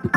Bon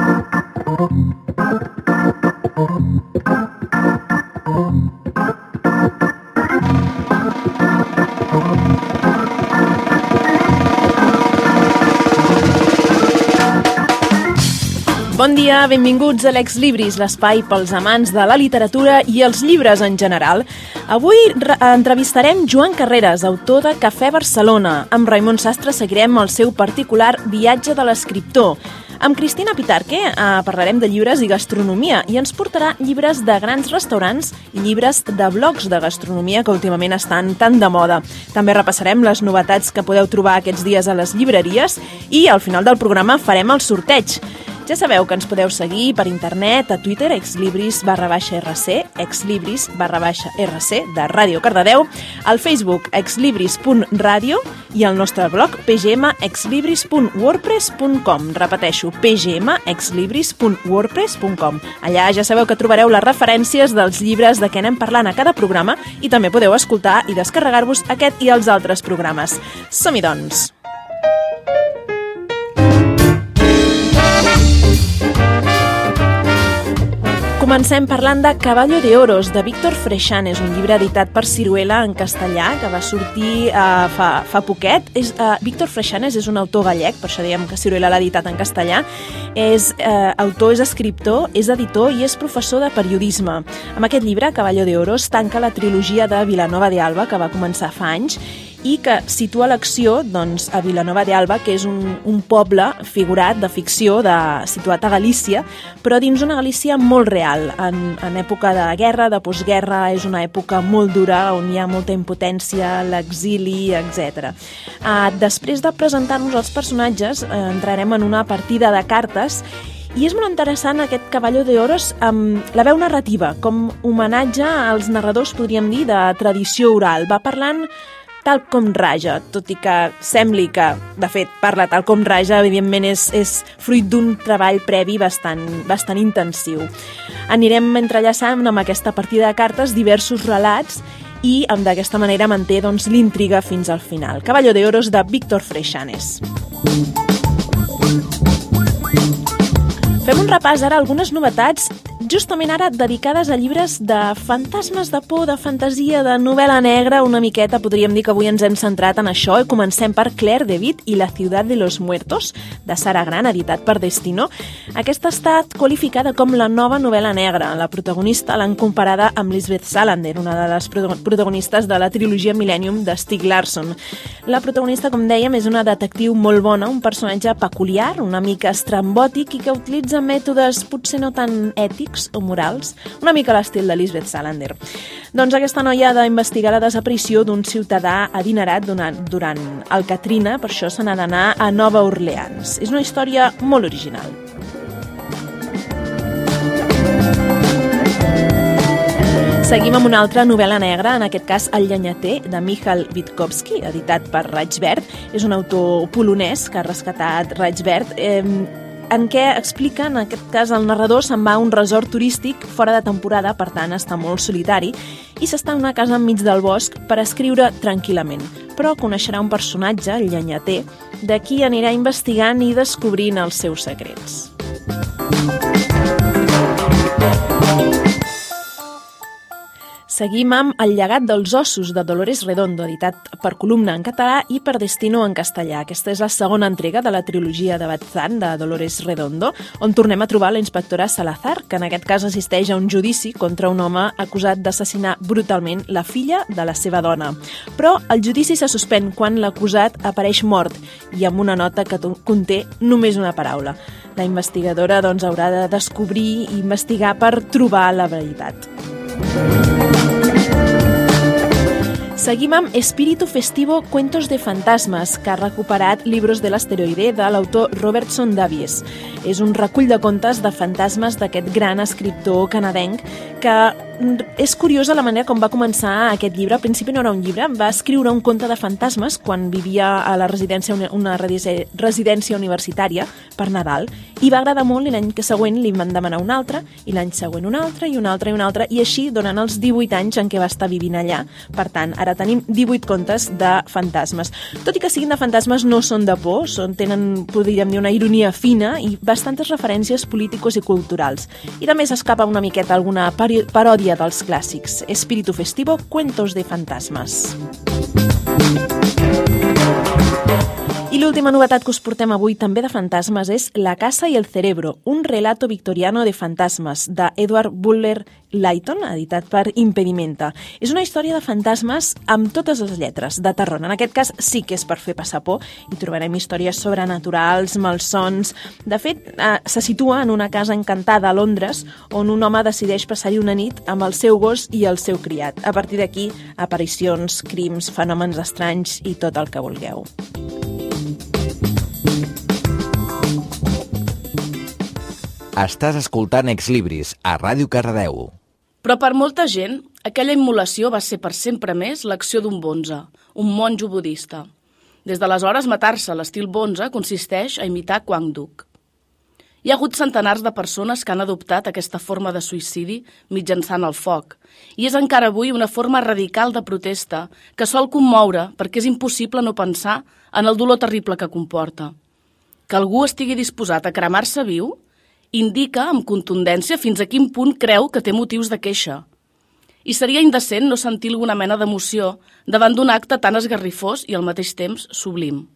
dia, benvinguts a l'Ex Libris, l'espai pels amants de la literatura i els llibres en general. Avui entrevistarem Joan Carreras, autor de Cafè Barcelona. Amb Raimon Sastre seguirem el seu particular viatge de l'escriptor. Amb Cristina Pitarque eh, parlarem de llibres i gastronomia i ens portarà llibres de grans restaurants i llibres de blogs de gastronomia que últimament estan tan de moda. També repassarem les novetats que podeu trobar aquests dies a les llibreries i al final del programa farem el sorteig. Ja sabeu que ens podeu seguir per internet, a Twitter, exlibris barra baixa RC, exlibris barra baixa RC de Ràdio Cardedeu, al Facebook exlibris.radio i al nostre blog pgmexlibris.wordpress.com. Repeteixo, pgmexlibris.wordpress.com. Allà ja sabeu que trobareu les referències dels llibres de què anem parlant a cada programa i també podeu escoltar i descarregar-vos aquest i els altres programes. Som-hi, doncs! Comencem parlant de Caballo de Oros, de Víctor Freixanes, un llibre editat per Ciruela en castellà, que va sortir uh, fa, fa poquet. És, uh, Víctor Freixanes és un autor gallec, per això diem que Ciruela l'ha editat en castellà. És uh, autor, és escriptor, és editor i és professor de periodisme. Amb aquest llibre, Caballo de Oros, tanca la trilogia de Vilanova de Alba, que va començar fa anys, i que situa l'acció doncs, a Vilanova d'Alba, que és un, un poble figurat de ficció de, situat a Galícia, però dins una Galícia molt real. En, en època de guerra, de postguerra, és una època molt dura on hi ha molta impotència, l'exili, etc. Uh, després de presentar-nos els personatges, uh, entrarem en una partida de cartes i és molt interessant aquest Caballo de Oros amb la veu narrativa, com homenatge als narradors, podríem dir, de tradició oral. Va parlant tal com raja, tot i que sembli que, de fet, parla tal com raja, evidentment és, és fruit d'un treball previ bastant, bastant intensiu. Anirem entrellaçant amb aquesta partida de cartes diversos relats i d'aquesta manera manté doncs, l'intriga fins al final. Caballo de Oros de Víctor Freixanes. Fem un repàs ara algunes novetats justament ara dedicades a llibres de fantasmes de por, de fantasia, de novel·la negra, una miqueta podríem dir que avui ens hem centrat en això i comencem per Claire Witt i La ciutat de los muertos, de Sara Gran, editat per Destino. Aquesta ha estat qualificada com la nova novel·la negra. La protagonista l'han comparada amb Lisbeth Salander, una de les protagonistes de la trilogia Millennium de Stieg Larsson. La protagonista, com dèiem, és una detectiu molt bona, un personatge peculiar, una mica estrambòtic i que utilitza mètodes potser no tan ètics o morals, una mica l'estil de Lisbeth Salander. Doncs aquesta noia ha d'investigar la desaparició d'un ciutadà adinerat durant, durant el Katrina, per això se n'ha d'anar a Nova Orleans. És una història molt original. Seguim amb una altra novel·la negra, en aquest cas El llenyater, de Michal Witkowski, editat per Raig Verd. És un autor polonès que ha rescatat Raig Verd. Eh, en què explica, en aquest cas el narrador se'n va a un resort turístic fora de temporada, per tant està molt solitari, i s'està en una casa enmig del bosc per escriure tranquil·lament. Però coneixerà un personatge, el llenyater, de qui anirà investigant i descobrint els seus secrets. Seguim amb El llegat dels ossos de Dolores Redondo, editat per Columna en català i per Destino en castellà. Aquesta és la segona entrega de la trilogia de Batzan de Dolores Redondo, on tornem a trobar la inspectora Salazar, que en aquest cas assisteix a un judici contra un home acusat d'assassinar brutalment la filla de la seva dona. Però el judici se suspèn quan l'acusat apareix mort i amb una nota que conté només una paraula. La investigadora doncs, haurà de descobrir i investigar per trobar la veritat. Seguim amb Espíritu Festivo Cuentos de Fantasmes, que ha recuperat Libros de l'asteroide de l'autor Robertson Davies. És un recull de contes de fantasmes d'aquest gran escriptor canadenc que és curiosa la manera com va començar aquest llibre. Al principi no era un llibre, va escriure un conte de fantasmes quan vivia a la residència, una residència universitària per Nadal, i va agradar molt i l'any següent li van demanar un altre, i l'any següent un altre, i un altre, i un altre, i així donen els 18 anys en què va estar vivint allà. Per tant, ara tenim 18 contes de fantasmes. Tot i que siguin de fantasmes, no són de por, són, tenen, podríem dir, una ironia fina i bastantes referències polítiques i culturals. I també s'escapa una miqueta alguna paròdia paròdia dels clàssics. Espíritu Festivo, Cuentos de Fantasmes. I l'última novetat que us portem avui també de fantasmes és La casa i el cerebro, un relato victoriano de fantasmes de Edward Buller Layton, editat per Impedimenta. És una història de fantasmes amb totes les lletres, de terror. En aquest cas sí que és per fer passar por i trobarem històries sobrenaturals, malsons... De fet, eh, se situa en una casa encantada a Londres on un home decideix passar-hi una nit amb el seu gos i el seu criat. A partir d'aquí, aparicions, crims, fenòmens estranys i tot el que vulgueu. Estàs escoltant Ex Libris a Ràdio Cardedeu. Però per molta gent, aquella immolació va ser per sempre més l'acció d'un bonze, un monjo budista. Des d'aleshores, matar-se a l'estil bonze consisteix a imitar Quang Duc. Hi ha hagut centenars de persones que han adoptat aquesta forma de suïcidi mitjançant el foc, i és encara avui una forma radical de protesta que sol commoure perquè és impossible no pensar en el dolor terrible que comporta. Que algú estigui disposat a cremar-se viu indica amb contundència fins a quin punt creu que té motius de queixa. I seria indecent no sentir alguna mena d'emoció davant d'un acte tan esgarrifós i al mateix temps sublim.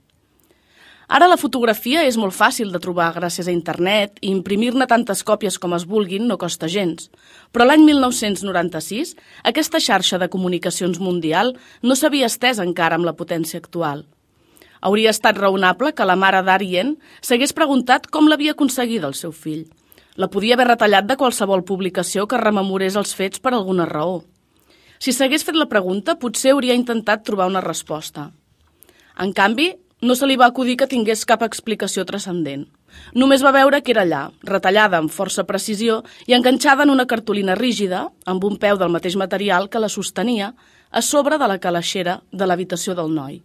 Ara la fotografia és molt fàcil de trobar gràcies a internet i imprimir-ne tantes còpies com es vulguin no costa gens. Però l'any 1996 aquesta xarxa de comunicacions mundial no s'havia estès encara amb la potència actual – Hauria estat raonable que la mare d'Arien s'hagués preguntat com l'havia aconseguit el seu fill. La podia haver retallat de qualsevol publicació que rememorés els fets per alguna raó. Si s'hagués fet la pregunta, potser hauria intentat trobar una resposta. En canvi, no se li va acudir que tingués cap explicació transcendent. Només va veure que era allà, retallada amb força precisió i enganxada en una cartolina rígida, amb un peu del mateix material que la sostenia, a sobre de la calaixera de l'habitació del noi.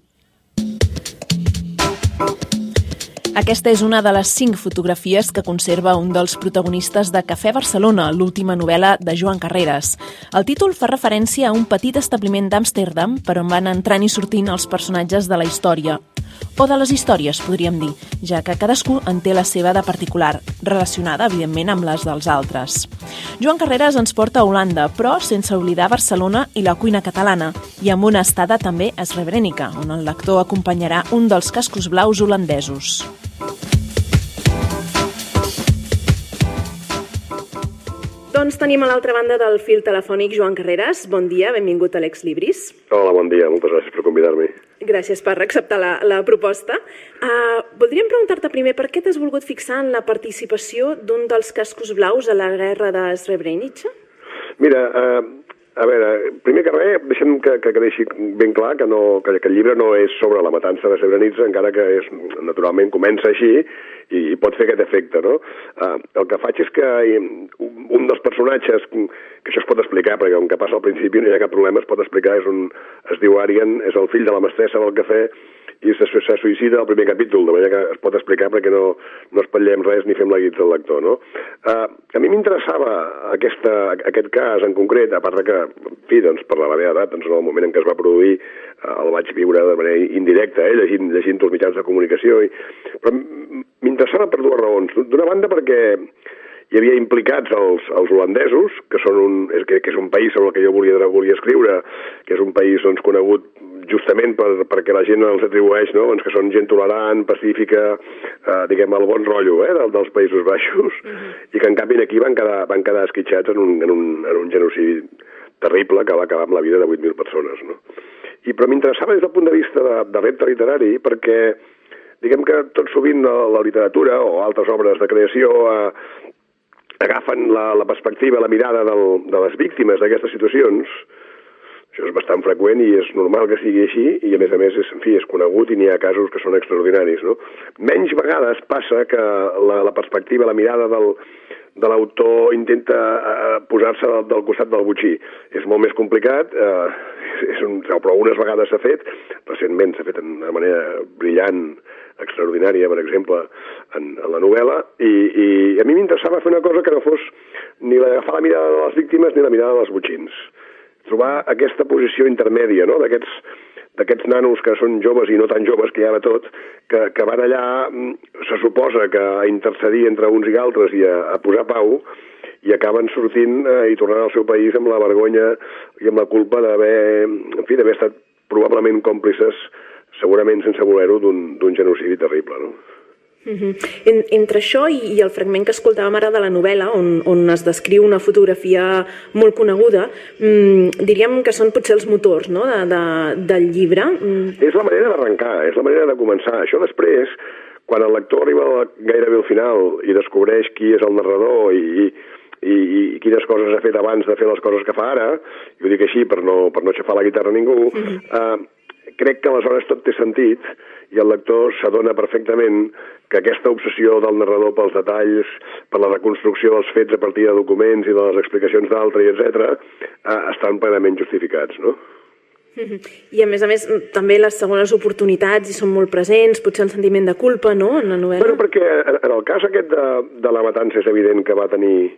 Aquesta és una de les cinc fotografies que conserva un dels protagonistes de Cafè Barcelona, l'última novel·la de Joan Carreras. El títol fa referència a un petit establiment d'Amsterdam per on van entrant i sortint els personatges de la història, o de les històries, podríem dir, ja que cadascú en té la seva de particular, relacionada, evidentment, amb les dels altres. Joan Carreras ens porta a Holanda, però sense oblidar Barcelona i la cuina catalana, i amb una estada també a Srebrenica, on el lector acompanyarà un dels cascos blaus holandesos. Doncs tenim a l'altra banda del fil telefònic Joan Carreras. Bon dia, benvingut a l'Ex Libris. Hola, bon dia, moltes gràcies per convidar-me. Gràcies per acceptar la, la proposta. Uh, voldríem preguntar-te primer per què t'has volgut fixar en la participació d'un dels cascos blaus a la guerra de Srebrenica? Mira, uh, a veure, primer que res, deixem que, que quedeixi ben clar que, no, que, que el llibre no és sobre la matança de Srebrenica, encara que és, naturalment comença així i, i pot fer aquest efecte, no? Uh, el que faig és que un dels personatges, que això es pot explicar, perquè com que passa al principi no hi ha cap problema, es pot explicar, és un, es diu Arien, és el fill de la mestressa del cafè i se, se suïcida al primer capítol, de manera que es pot explicar perquè no, no espatllem res ni fem la guits del lector, no? Uh, a mi m'interessava aquest cas en concret, a part que, en fi, doncs, per la meva edat, doncs, en el moment en què es va produir, uh, el vaig viure de manera indirecta, eh, llegint, llegint els mitjans de comunicació, i... però m'interessava per dues raons. D'una banda perquè hi havia implicats els, els holandesos, que, són un, que, que és un país sobre el que jo volia, volia escriure, que és un país doncs, conegut justament per, perquè la gent els atribueix no? doncs que són gent tolerant, pacífica, eh, diguem, el bon rotllo eh, del, dels Països Baixos, uh -huh. i que en canvi aquí van quedar, van quedar esquitxats en un, en, un, en un genocidi terrible que va acabar amb la vida de 8.000 persones. No? I, però m'interessava des del punt de vista de, de repte literari perquè diguem que tot sovint la, la literatura o altres obres de creació eh, agafen la, la perspectiva, la mirada del, de les víctimes d'aquestes situacions, Això és bastant freqüent i és normal que sigui així i a més a més és, en fi, és conegut i n'hi ha casos que són extraordinaris. No? Menys vegades passa que la, la perspectiva, la mirada del, de l'autor intenta eh, posar-se del, del costat del butxí. És molt més complicat, eh, és un, però algunes vegades s'ha fet, recentment s'ha fet d'una manera brillant, extraordinària, per exemple, en, en la novel·la, i, i a mi m'interessava fer una cosa que no fos ni agafar la mirada de les víctimes ni la mirada dels butxins trobar aquesta posició intermèdia, no?, d'aquests d'aquests nanos que són joves i no tan joves, que hi ha de tot, que, que van allà, mm, se suposa que a intercedir entre uns i altres i a, a posar pau, i acaben sortint eh, i tornant al seu país amb la vergonya i amb la culpa d'haver, en fi, d'haver estat probablement còmplices, segurament sense voler-ho, d'un genocidi terrible, no? Uh -huh. en, entre això i, i el fragment que escoltàvem ara de la novel·la, on, on es descriu una fotografia molt coneguda, mmm, diríem que són potser els motors no? de, de, del llibre. Mm. És la manera d'arrencar, és la manera de començar. Això després, quan el lector arriba gairebé al final i descobreix qui és el narrador i, i, i quines coses ha fet abans de fer les coses que fa ara, i ho dic així per no, per no aixafar la guitarra a ningú, uh -huh. eh, crec que aleshores tot té sentit i el lector s'adona perfectament que aquesta obsessió del narrador pels detalls, per la reconstrucció dels fets a partir de documents i de les explicacions d'altre, etc., eh, estan plenament justificats, no? I a més a més també les segones oportunitats hi són molt presents, potser el sentiment de culpa, no?, en la novel·la. Bueno, perquè en el cas aquest de, de la matança és evident que va tenir,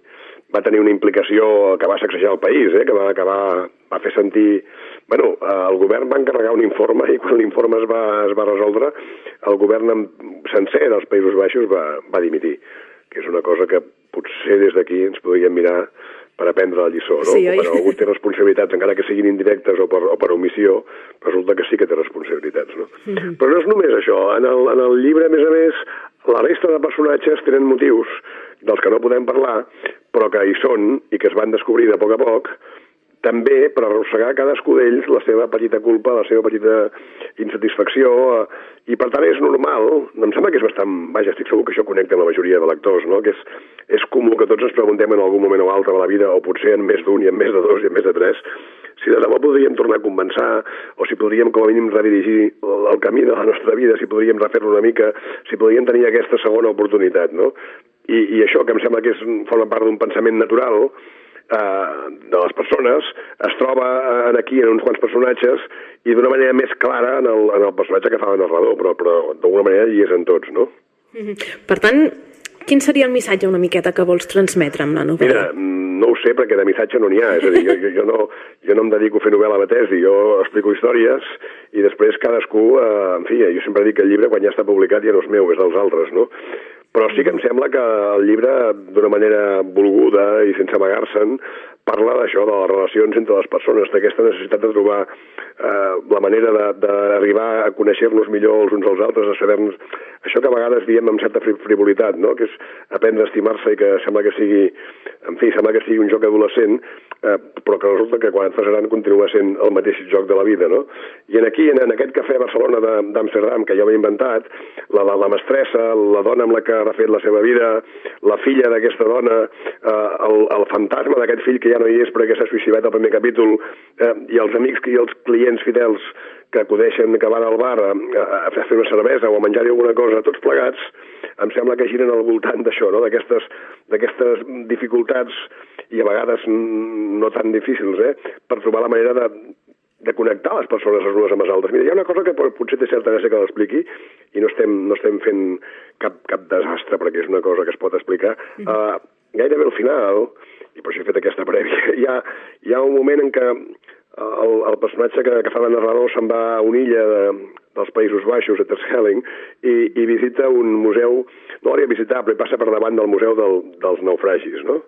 va tenir una implicació que va sacsejar el país, eh? que va, va, va fer sentir bueno, eh, el govern va encarregar un informe i quan l'informe es, va, es va resoldre, el govern sencer dels Països Baixos va, va dimitir, que és una cosa que potser des d'aquí ens podríem mirar per aprendre la lliçó, no? Sí, Quan algú té responsabilitats, encara que siguin indirectes o per, o per omissió, resulta que sí que té responsabilitats, no? Mm -hmm. Però no és només això. En el, en el llibre, a més a més, la resta de personatges tenen motius dels que no podem parlar, però que hi són i que es van descobrir de poc a poc, també per arrossegar cadascú d'ells la seva petita culpa, la seva petita insatisfacció, eh, i per tant és normal, em sembla que és bastant, vaja, estic segur que això connecta la majoria de lectors, no? que és, és comú que tots ens preguntem en algun moment o altre de la vida, o potser en més d'un i en més de dos i en més de tres, si de debò podríem tornar a començar, o si podríem com a mínim redirigir el camí de la nostra vida, si podríem refer-lo una mica, si podríem tenir aquesta segona oportunitat, no? I, i això, que em sembla que és, forma part d'un pensament natural, eh, de les persones es troba en aquí en uns quants personatges i d'una manera més clara en el, en el personatge que fa el narrador, però, però d'alguna manera hi és en tots, no? Mm -hmm. Per tant, quin seria el missatge una miqueta que vols transmetre amb la novel·la? Mira, no ho sé perquè de missatge no n'hi ha, és a dir, jo, jo, jo, no, jo no em dedico a fer novel·la de tesi, jo explico històries i després cadascú, eh, en fi, jo sempre dic que el llibre quan ja està publicat ja no és meu, és dels altres, no? Però sí que em sembla que el llibre, d'una manera volguda i sense amagar-se'n, parla d'això, de les relacions entre les persones, d'aquesta necessitat de trobar eh, la manera d'arribar a conèixer-nos millor els uns als altres, a saber-nos... Això que a vegades diem amb certa frivolitat, no? que és aprendre a estimar-se i que sembla que sigui, en fi, sembla que sigui un joc adolescent, eh, però que resulta que quan et fas gran continua sent el mateix joc de la vida, no? I en aquí, en, en aquest cafè a Barcelona d'Amsterdam, que jo m'he inventat, la, la, la mestressa, la dona amb la que ha refet la seva vida, la filla d'aquesta dona, eh, el, el fantasma d'aquest fill que ja no hi és perquè s'ha suïcidat al primer capítol, eh, i els amics i els clients fidels que acudeixen, que van al bar a, a, a fer una cervesa o a menjar-hi alguna cosa, tots plegats, em sembla que giren al voltant d'això, no? d'aquestes dificultats i a vegades no tan difícils, eh? per trobar la manera de, de connectar les persones les unes amb les altres. Mira, hi ha una cosa que potser té certa gràcia que l'expliqui i no estem, no estem fent cap, cap desastre perquè és una cosa que es pot explicar. Mm -hmm. uh, gairebé al final, i per això he fet aquesta prèvia, hi ha, hi ha un moment en què el, el personatge que, que fa de narrador se'n va a una illa de, dels Països Baixos, a Terschelling, i, i visita un museu, no l'hauria visitar, però passa per davant del museu del, dels naufragis, no?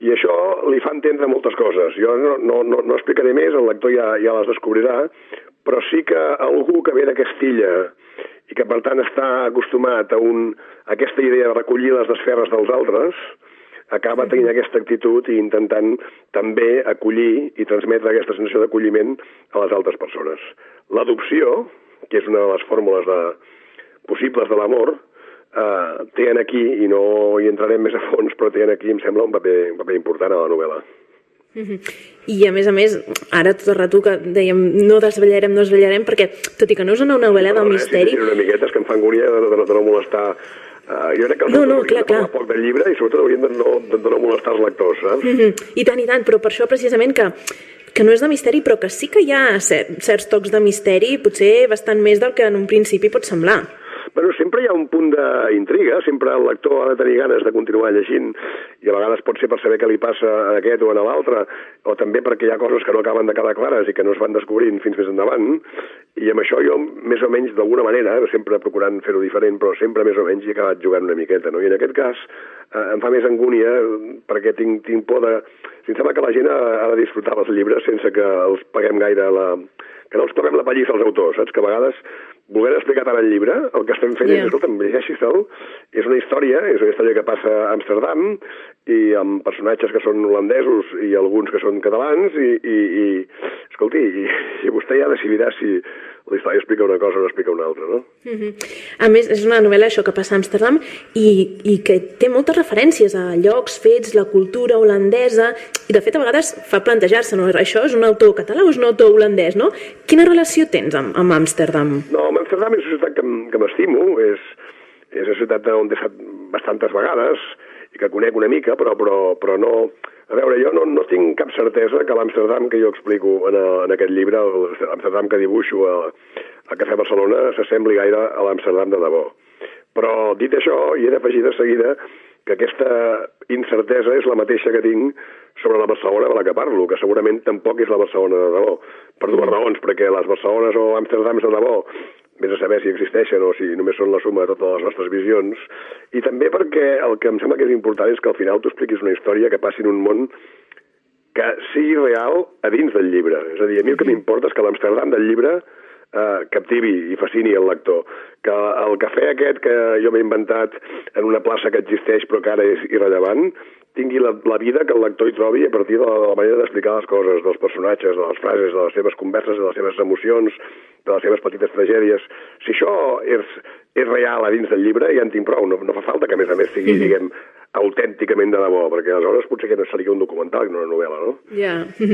I això li fa entendre moltes coses. Jo no, no, no, no explicaré més, el lector ja, ja les descobrirà, però sí que algú que ve de Castilla i que per tant està acostumat a, un, a aquesta idea de recollir les desferres dels altres, acaba tenint aquesta actitud i intentant també acollir i transmetre aquesta sensació d'acolliment a les altres persones. L'adopció, que és una de les fórmules de, possibles de l'amor, eh, té aquí, i no hi entrarem més a fons, però té aquí, em sembla, un paper, un paper important a la novel·la. Mm -hmm. I a més a més, ara tot el rato que dèiem no desvetllarem, no desvetllarem, perquè tot i que no és una novel·la no, del misteri... Sí, una miqueta és que em fa angúnia de, de, de no molestar Uh, jo crec que els no, no, clar, clar. poc del llibre i sobretot haurien de no, de, no molestar els lectors, saps? Mm -hmm. I tant, i tant, però per això precisament que que no és de misteri, però que sí que hi ha certs tocs de misteri, potser bastant més del que en un principi pot semblar. Bueno, sempre hi ha un punt d'intriga, sempre el lector ha de tenir ganes de continuar llegint i a vegades pot ser per saber què li passa a aquest o a l'altre, o també perquè hi ha coses que no acaben de quedar clares i que no es van descobrint fins més endavant, i amb això jo, més o menys, d'alguna manera, sempre procurant fer-ho diferent, però sempre més o menys he acabat jugant una miqueta, no? I en aquest cas eh, em fa més angúnia perquè tinc, tinc por de... Si em sembla que la gent ha, ha de disfrutar els llibres sense que els paguem gaire la, que no els toquem la pallissa als autors, saps? Que a vegades volent explicar tant el llibre, el que estem fent yeah. és, escolta'm, llegeixis-te'l, és una història, és una història que passa a Amsterdam, i amb personatges que són holandesos i alguns que són catalans, i, i, i escolti, i, i vostè ja decidirà si la història explica una cosa o no explica una altra, no? Mm -hmm. A més, és una novel·la, això, que passa a Amsterdam i, i que té moltes referències a llocs, fets, la cultura holandesa, i de fet a vegades fa plantejar-se, no? Això és un autor català o és un autor holandès, no? Quina relació tens amb, amb Amsterdam? No, amb Amsterdam és una ciutat que, que m'estimo, és, és una ciutat on he estat bastantes vegades i que conec una mica, però, però, però no, a veure, jo no, no tinc cap certesa que l'Amsterdam que jo explico en, a, en aquest llibre, l'Amsterdam que dibuixo a, a Cafè Barcelona, s'assembli gaire a l'Amsterdam de debò. Però, dit això, hi he d'afegir de seguida que aquesta incertesa és la mateixa que tinc sobre la Barcelona de la que parlo, que segurament tampoc és la Barcelona de debò, per dues raons, perquè les Barcelones o Amsterdams de debò vés a saber si existeixen o si només són la suma de totes les nostres visions, i també perquè el que em sembla que és important és que al final tu expliquis una història que passi en un món que sigui real a dins del llibre. És a dir, a mi el que m'importa és que l'Amsterdam del llibre eh, captivi i fascini el lector. Que el cafè aquest que jo m'he inventat en una plaça que existeix però que ara és irrellevant, tingui la, la vida que el lector hi trobi a partir de la, de la manera d'explicar les coses, dels personatges, de les frases, de les seves converses, de les seves emocions, de les seves petites tragèdies. Si això és, és real a dins del llibre, ja en tinc prou. No, no fa falta que, a més a més, sigui, mm -hmm. diguem, autènticament de debò, perquè aleshores potser que no seria un documental no una novel·la, no? Ja.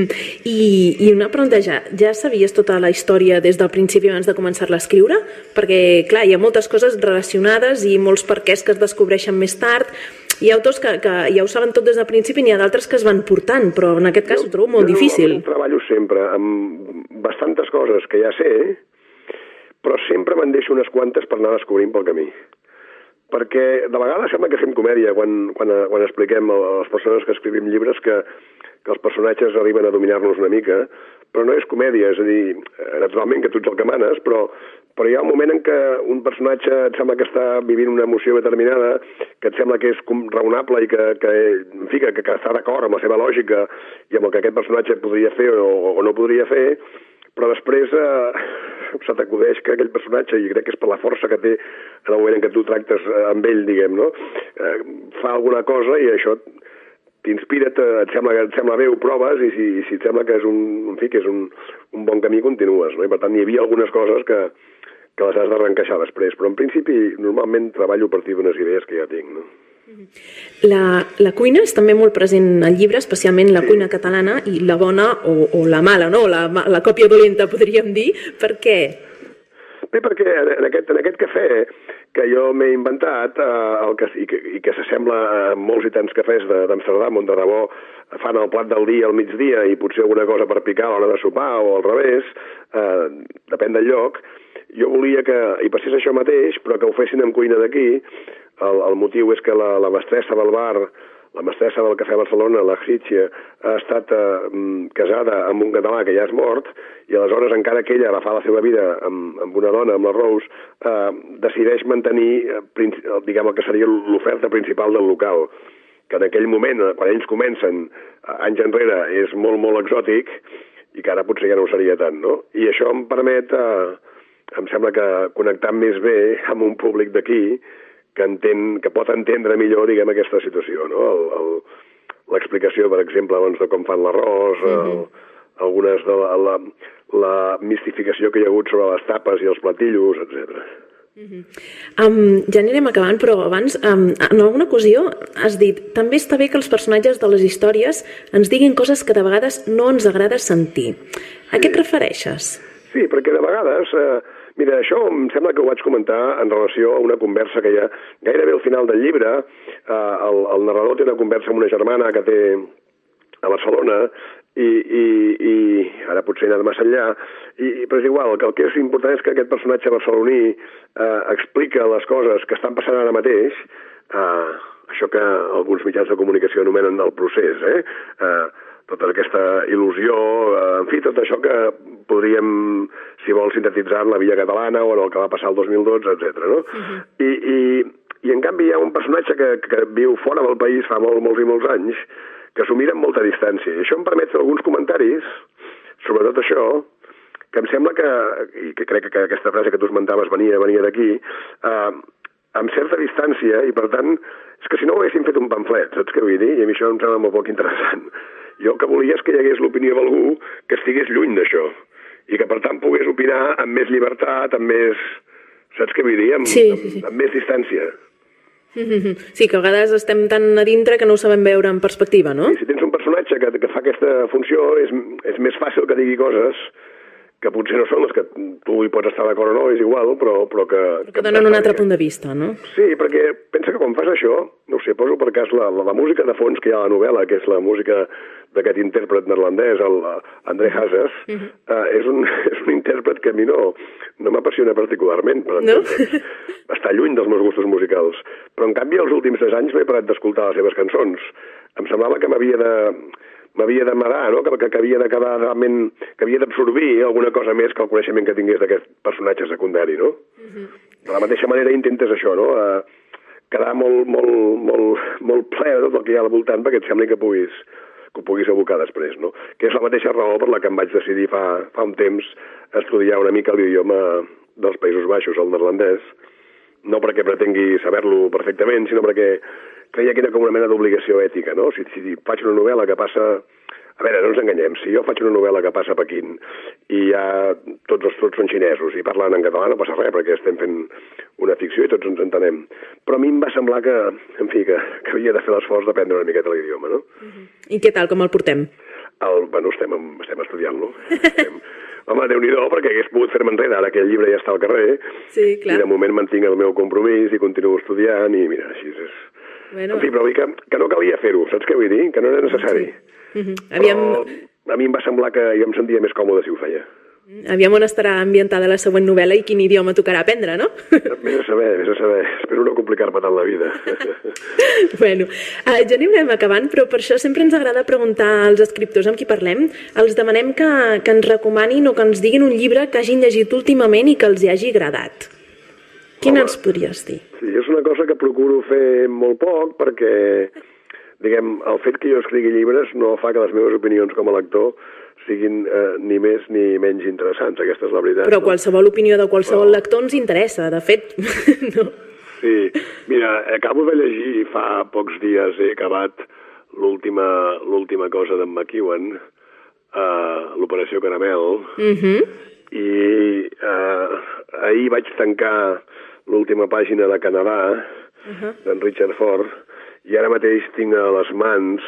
I, I una pregunta ja, ja sabies tota la història des del principi abans de començar-la a escriure? Perquè, clar, hi ha moltes coses relacionades i molts perquès que es descobreixen més tard, hi ha autors que, que ja ho saben tot des del principi, n'hi ha d'altres que es van portant, però en aquest cas jo, ho trobo molt jo difícil. Jo treballo sempre amb bastantes coses que ja sé, però sempre me'n deixo unes quantes per anar descobrint pel camí. Perquè de vegades sembla que fem comèdia quan, quan, quan expliquem a les persones que escrivim llibres que, que els personatges arriben a dominar-nos una mica, però no és comèdia, és a dir, eh, naturalment que tu ets el que manes, però, però hi ha un moment en què un personatge et sembla que està vivint una emoció determinada, que et sembla que és raonable i que, que, en fi, que, que està d'acord amb la seva lògica i amb el que aquest personatge podria fer o, o no podria fer, però després eh, se t'acudeix que aquell personatge, i crec que és per la força que té en el moment en què tu tractes eh, amb ell, diguem, no? Eh, fa alguna cosa i això t'inspira, et sembla, et sembla bé, ho proves, i si, si et sembla que és un, en fi, que és un, un bon camí, continues, no? I per tant, hi havia algunes coses que, que les has de reencaixar després, però en principi normalment treballo a partir d'unes idees que ja tinc, no? La, la cuina és també molt present al llibre, especialment la cuina catalana, i la bona o, o la mala, no? la, la còpia dolenta, podríem dir. Per què? Bé, perquè en aquest, en aquest cafè que jo m'he inventat eh, el que, i que, i que s'assembla a molts i tants cafès d'Amsterdam on de debò fan el plat del dia al migdia i potser alguna cosa per picar a l'hora de sopar o al revés, eh, depèn del lloc, jo volia que hi passés això mateix, però que ho fessin en cuina d'aquí, el, el motiu és que la, la mestressa del bar, la mestressa del Cafè Barcelona, la Hritxia, ha estat eh, mm, casada amb un català que ja és mort, i aleshores, encara que ella va la seva vida amb, amb una dona, amb la Rose, eh, decideix mantenir, eh, diguem, el que seria l'oferta principal del local que en aquell moment, eh, quan ells comencen, eh, anys enrere, és molt, molt exòtic, i que ara potser ja no ho seria tant, no? I això em permet, eh, em sembla que connectar més bé amb un públic d'aquí, que, entén, que pot entendre millor, diguem, aquesta situació, no? L'explicació, per exemple, doncs, de com fan l'arròs, mm -hmm. algunes de la, la, la mistificació que hi ha hagut sobre les tapes i els platillos, etc. Um, ja anirem acabant, però abans, um, en alguna ocasió has dit també està bé que els personatges de les històries ens diguin coses que de vegades no ens agrada sentir. A què et refereixes? Sí, perquè de vegades... Eh, mira, això em sembla que ho vaig comentar en relació a una conversa que hi ha gairebé al final del llibre. Eh, el, el narrador té una conversa amb una germana que té a Barcelona i, i, i ara potser he anat massa enllà, i, però és igual, que el que és important és que aquest personatge barceloní eh, explica les coses que estan passant ara mateix, eh, això que alguns mitjans de comunicació anomenen el procés, eh? eh tota aquesta il·lusió, eh, en fi, tot això que podríem, si vol, sintetitzar en la via catalana o en el que va passar el 2012, etc. no? Uh -huh. I, i, I, en canvi, hi ha un personatge que, que viu fora del país fa molts, molts i molts anys, que s'ho mira amb molta distància. I això em permet fer alguns comentaris sobre tot això, que em sembla que, i que crec que aquesta frase que tu esmentaves venia, venia d'aquí, eh, amb certa distància, i per tant, és que si no ho haguéssim fet un pamflet, saps què vull dir? I a mi això em sembla molt poc interessant. Jo el que volia és que hi hagués l'opinió d'algú que estigués lluny d'això, i que per tant pogués opinar amb més llibertat, amb més... Saps què vull dir? Amb, sí, sí, sí. amb, amb més distància. Sí, que a vegades estem tan a dintre que no ho sabem veure en perspectiva, no? Sí, si tens un personatge que, que fa aquesta funció, és, és més fàcil que digui coses que potser no són les que tu hi pots estar d'acord o no, és igual, però, però que... Però que donen un altre punt de vista, no? Sí, perquè pensa que quan fas això, no sé, poso per cas la, la, la música de fons que hi ha a la novel·la, que és la música d'aquest intèrpret neerlandès, el André Hazes, uh -huh. uh, és, un, és un intèrpret que a mi no, no m'apassiona particularment, per no? està lluny dels meus gustos musicals. Però, en canvi, els últims tres anys m'he parat d'escoltar les seves cançons. Em semblava que m'havia de m'havia d'amarar, no? que, que, que havia de quedar realment, que havia d'absorbir alguna cosa més que el coneixement que tingués d'aquest personatge secundari, no? Uh -huh. De la mateixa manera intentes això, no? Uh, quedar molt, molt, molt, molt ple de tot el que hi ha al voltant perquè et sembli que puguis, que ho puguis abocar després, no? Que és la mateixa raó per la que em vaig decidir fa, fa un temps estudiar una mica l'idioma dels Països Baixos, el neerlandès, no perquè pretengui saber-lo perfectament, sinó perquè creia que era com una mena d'obligació ètica, no? Si, si faig una novel·la que passa a veure, no ens enganyem, si jo faig una novel·la que passa a Pequín i ja tots els tots són xinesos i parlen en català no passa res perquè estem fent una ficció i tots ens entenem. Però a mi em va semblar que, en fi, que, que havia de fer l'esforç d'aprendre una miqueta l'idioma, no? Uh -huh. I què tal, com el portem? El, bueno, estem, estem estudiant-lo. estem, home, déu nhi perquè hagués pogut fer-me enrere, ara que el llibre ja està al carrer, sí, clar. i de moment mantinc el meu compromís i continuo estudiant, i mira, així és... Bueno. En fi, però que, que no calia fer-ho, saps què vull dir? Que no era necessari. Sí. Uh -huh. Aviam... Però a mi em va semblar que jo em sentia més còmode si ho feia. Aviam on estarà ambientada la següent novel·la i quin idioma tocarà aprendre, no? Vés a saber, vés a saber. Espero no complicar-me tant la vida. bueno, uh, ja anirem acabant, però per això sempre ens agrada preguntar als escriptors amb qui parlem, els demanem que, que ens recomanin o que ens diguin un llibre que hagin llegit últimament i que els hi hagi agradat. Quin Home, ens podries dir? Sí, és una cosa que procuro fer molt poc perquè diguem, el fet que jo escrigui llibres no fa que les meves opinions com a lector siguin eh, ni més ni menys interessants, aquesta és la veritat. Però qualsevol opinió de qualsevol Però... lector ens interessa, de fet, no? Sí, mira, acabo de llegir fa pocs dies, he acabat l'última cosa d'en McEwan, uh, l'Operació Caramel, uh mhm. -huh. i uh, ahir vaig tancar l'última pàgina de Canadà, uh -huh. d'en Richard Ford, i ara mateix tinc a les mans,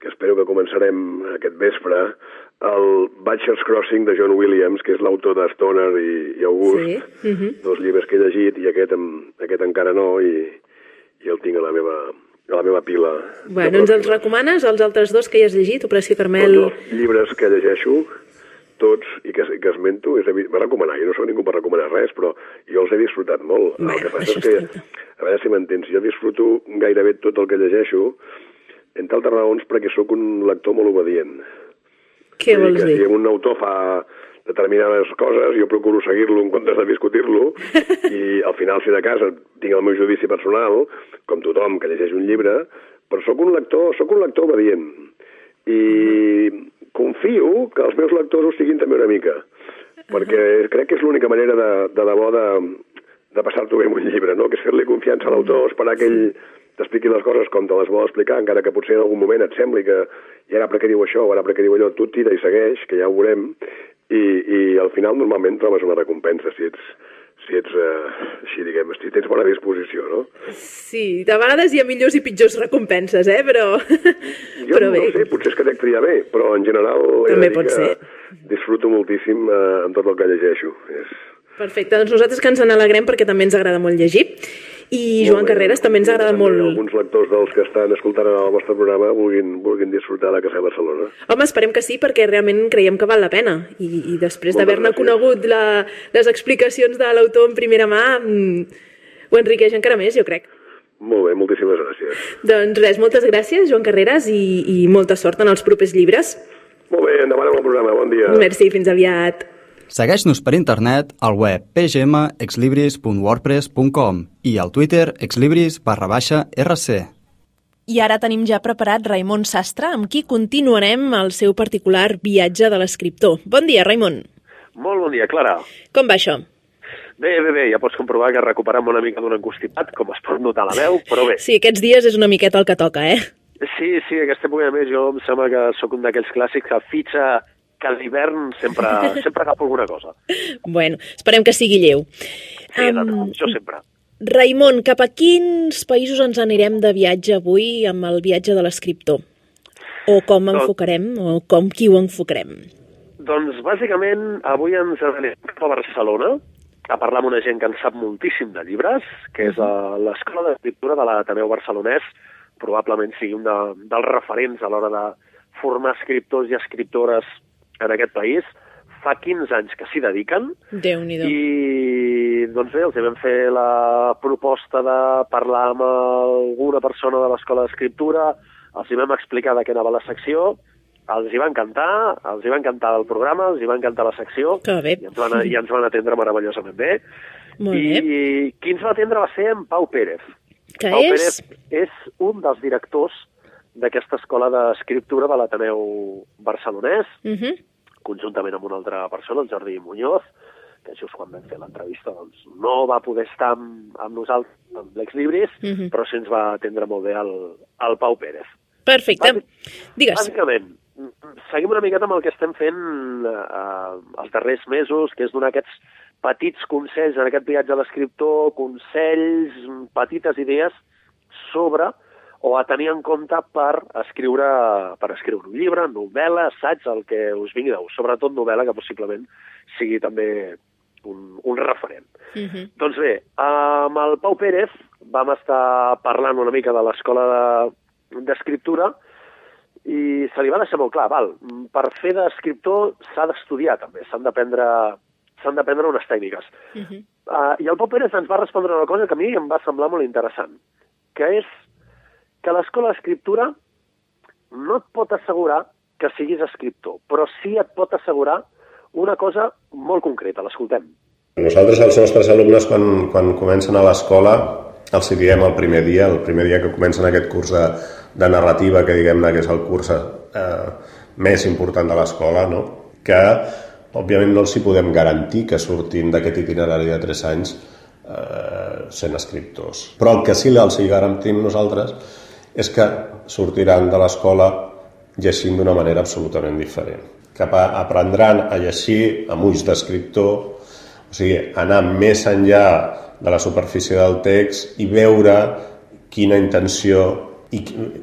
que espero que començarem aquest vespre, el Butcher's Crossing de John Williams, que és l'autor de Stoner i, i August, sí. uh -huh. dos llibres que he llegit, i aquest, aquest encara no, i, i el tinc a la meva, a la meva pila. Bueno, ens els recomanes, els altres dos que hi has llegit, Operació Carmel? Tots els llibres que llegeixo, tots i que, que esmento, és va recomanar, jo no soc ningú per recomanar res, però jo els he disfrutat molt. Bé, el que passa és que, a veure si m'entens, jo disfruto gairebé tot el que llegeixo, entre altres raons perquè sóc un lector molt obedient. Què vols dir? Si un autor fa determinades coses, jo procuro seguir-lo en comptes de discutir-lo, i al final, si de casa, tinc el meu judici personal, com tothom que llegeix un llibre, però sóc un lector, sóc un lector obedient. I confio que els meus lectors ho siguin també una mica, perquè crec que és l'única manera de, de debò de, de passar-t'ho bé amb un llibre, no? que és fer-li confiança a l'autor, esperar que ell t'expliqui les coses com te les vol explicar, encara que potser en algun moment et sembli que i ara per què diu això, o ara per què diu allò, tu tira i segueix, que ja ho veurem, i, i al final normalment trobes una recompensa si ets, si ets, eh, així diguem, si tens bona disposició, no? Sí, de vegades hi ha millors i pitjors recompenses, eh? Però, Jo però no bé. sé, potser és que dec triar bé, però en general També pot que ser. disfruto moltíssim eh, amb tot el que llegeixo. És... Perfecte, doncs nosaltres que ens n'alegrem perquè també ens agrada molt llegir. I Joan bé. Carreras també ens agrada molt... Alguns lectors dels que estan escoltant el vostre programa vulguin, vulguin disfrutar de Casa Barcelona. Home, esperem que sí, perquè realment creiem que val la pena. I, i després d'haver-ne conegut la, les explicacions de l'autor en primera mà, mm, ho enriqueix encara més, jo crec. Molt bé, moltíssimes gràcies. Doncs res, moltes gràcies, Joan Carreras, i, i molta sort en els propers llibres. Molt bé, endavant amb el programa, bon dia. Merci, fins aviat. Segueix-nos per internet al web pgmexlibris.wordpress.com i al Twitter exlibris barra baixa rc. I ara tenim ja preparat Raimon Sastre, amb qui continuarem el seu particular viatge de l'escriptor. Bon dia, Raimon. Molt bon dia, Clara. Com va això? Bé, bé, bé, ja pots comprovar que recuperem una mica d'un encostipat, com es pot notar a la veu, però bé. Sí, aquests dies és una miqueta el que toca, eh? Sí, sí, aquesta època a més jo em sembla que sóc un d'aquells clàssics que fitxa que l'hivern sempre, sempre agafa alguna cosa. Bueno, esperem que sigui lleu. Sí, um, jo sempre. Raimon, cap a quins països ens anirem de viatge avui amb el viatge de l'escriptor? O com enfocarem, o com qui ho enfocarem? Doncs bàsicament avui ens cap a Barcelona a parlar amb una gent que en sap moltíssim de llibres, que és a l'Escola d'Escriptura de l'Ateneu Barcelonès, probablement sigui un de, dels referents a l'hora de formar escriptors i escriptores en aquest país. Fa 15 anys que s'hi dediquen Déu-n'hi-do. i doncs bé, els vam fer la proposta de parlar amb alguna persona de l'Escola d'Escriptura, els hi vam explicar de què anava la secció, els hi va encantar, els hi va encantar el programa, els hi va encantar la secció, Que bé. i ens van, i ens van atendre meravellosament bé. Molt I bé. qui ens va atendre va ser en Pau Pérez. Que Pau és... Pérez és un dels directors d'aquesta escola d'escriptura de l'Ateneu barcelonès, Uh -huh. Conjuntament amb una altra persona, el Jordi Muñoz, que just quan vam fer l'entrevista doncs, no va poder estar amb, amb nosaltres, amb l'ex Libris, Mhm. però sí ens va atendre molt bé el, el Pau Pérez. Perfecte. Bàsic- Digues. Bàsicament, mm, seguim una miqueta amb el que estem fent eh, els darrers mesos, que és donar aquests petits consells en aquest viatge a l'escriptor, consells, mm, petites idees sobre o a tenir en compte per escriure, per escriure un llibre, novel·la, assaig, el que us vingui de gust. Sobretot novel·la, que possiblement sigui també un, un referent. Uh -huh. Doncs bé, amb el Pau Pérez vam estar parlant una mica de l'escola de- d'escriptura i se li va deixar molt clar, val, per fer d'escriptor s'ha d'estudiar també, s'han d'aprendre s'han d'aprendre unes tècniques. Uh -huh. Uh, I el Pau Pérez ens va respondre una cosa que a mi em va semblar molt interessant, que és que l'escola d'escriptura no et pot assegurar que siguis escriptor, però sí et pot assegurar una cosa molt concreta, l'escoltem. Nosaltres, els nostres alumnes, quan, quan comencen a l'escola, els diem el primer dia, el primer dia que comencen aquest curs de, de narrativa, que diguem-ne que és el curs eh, més important de l'escola, no? que òbviament no els hi podem garantir que surtin d'aquest itinerari de 3 anys eh, sent escriptors. Però el que sí els hi garantim nosaltres és que sortiran de l'escola llegint d'una manera absolutament diferent. Que apa- aprendran a llegir amb ulls d'escriptor, o sigui, anar més enllà de la superfície del text i veure quina intenció i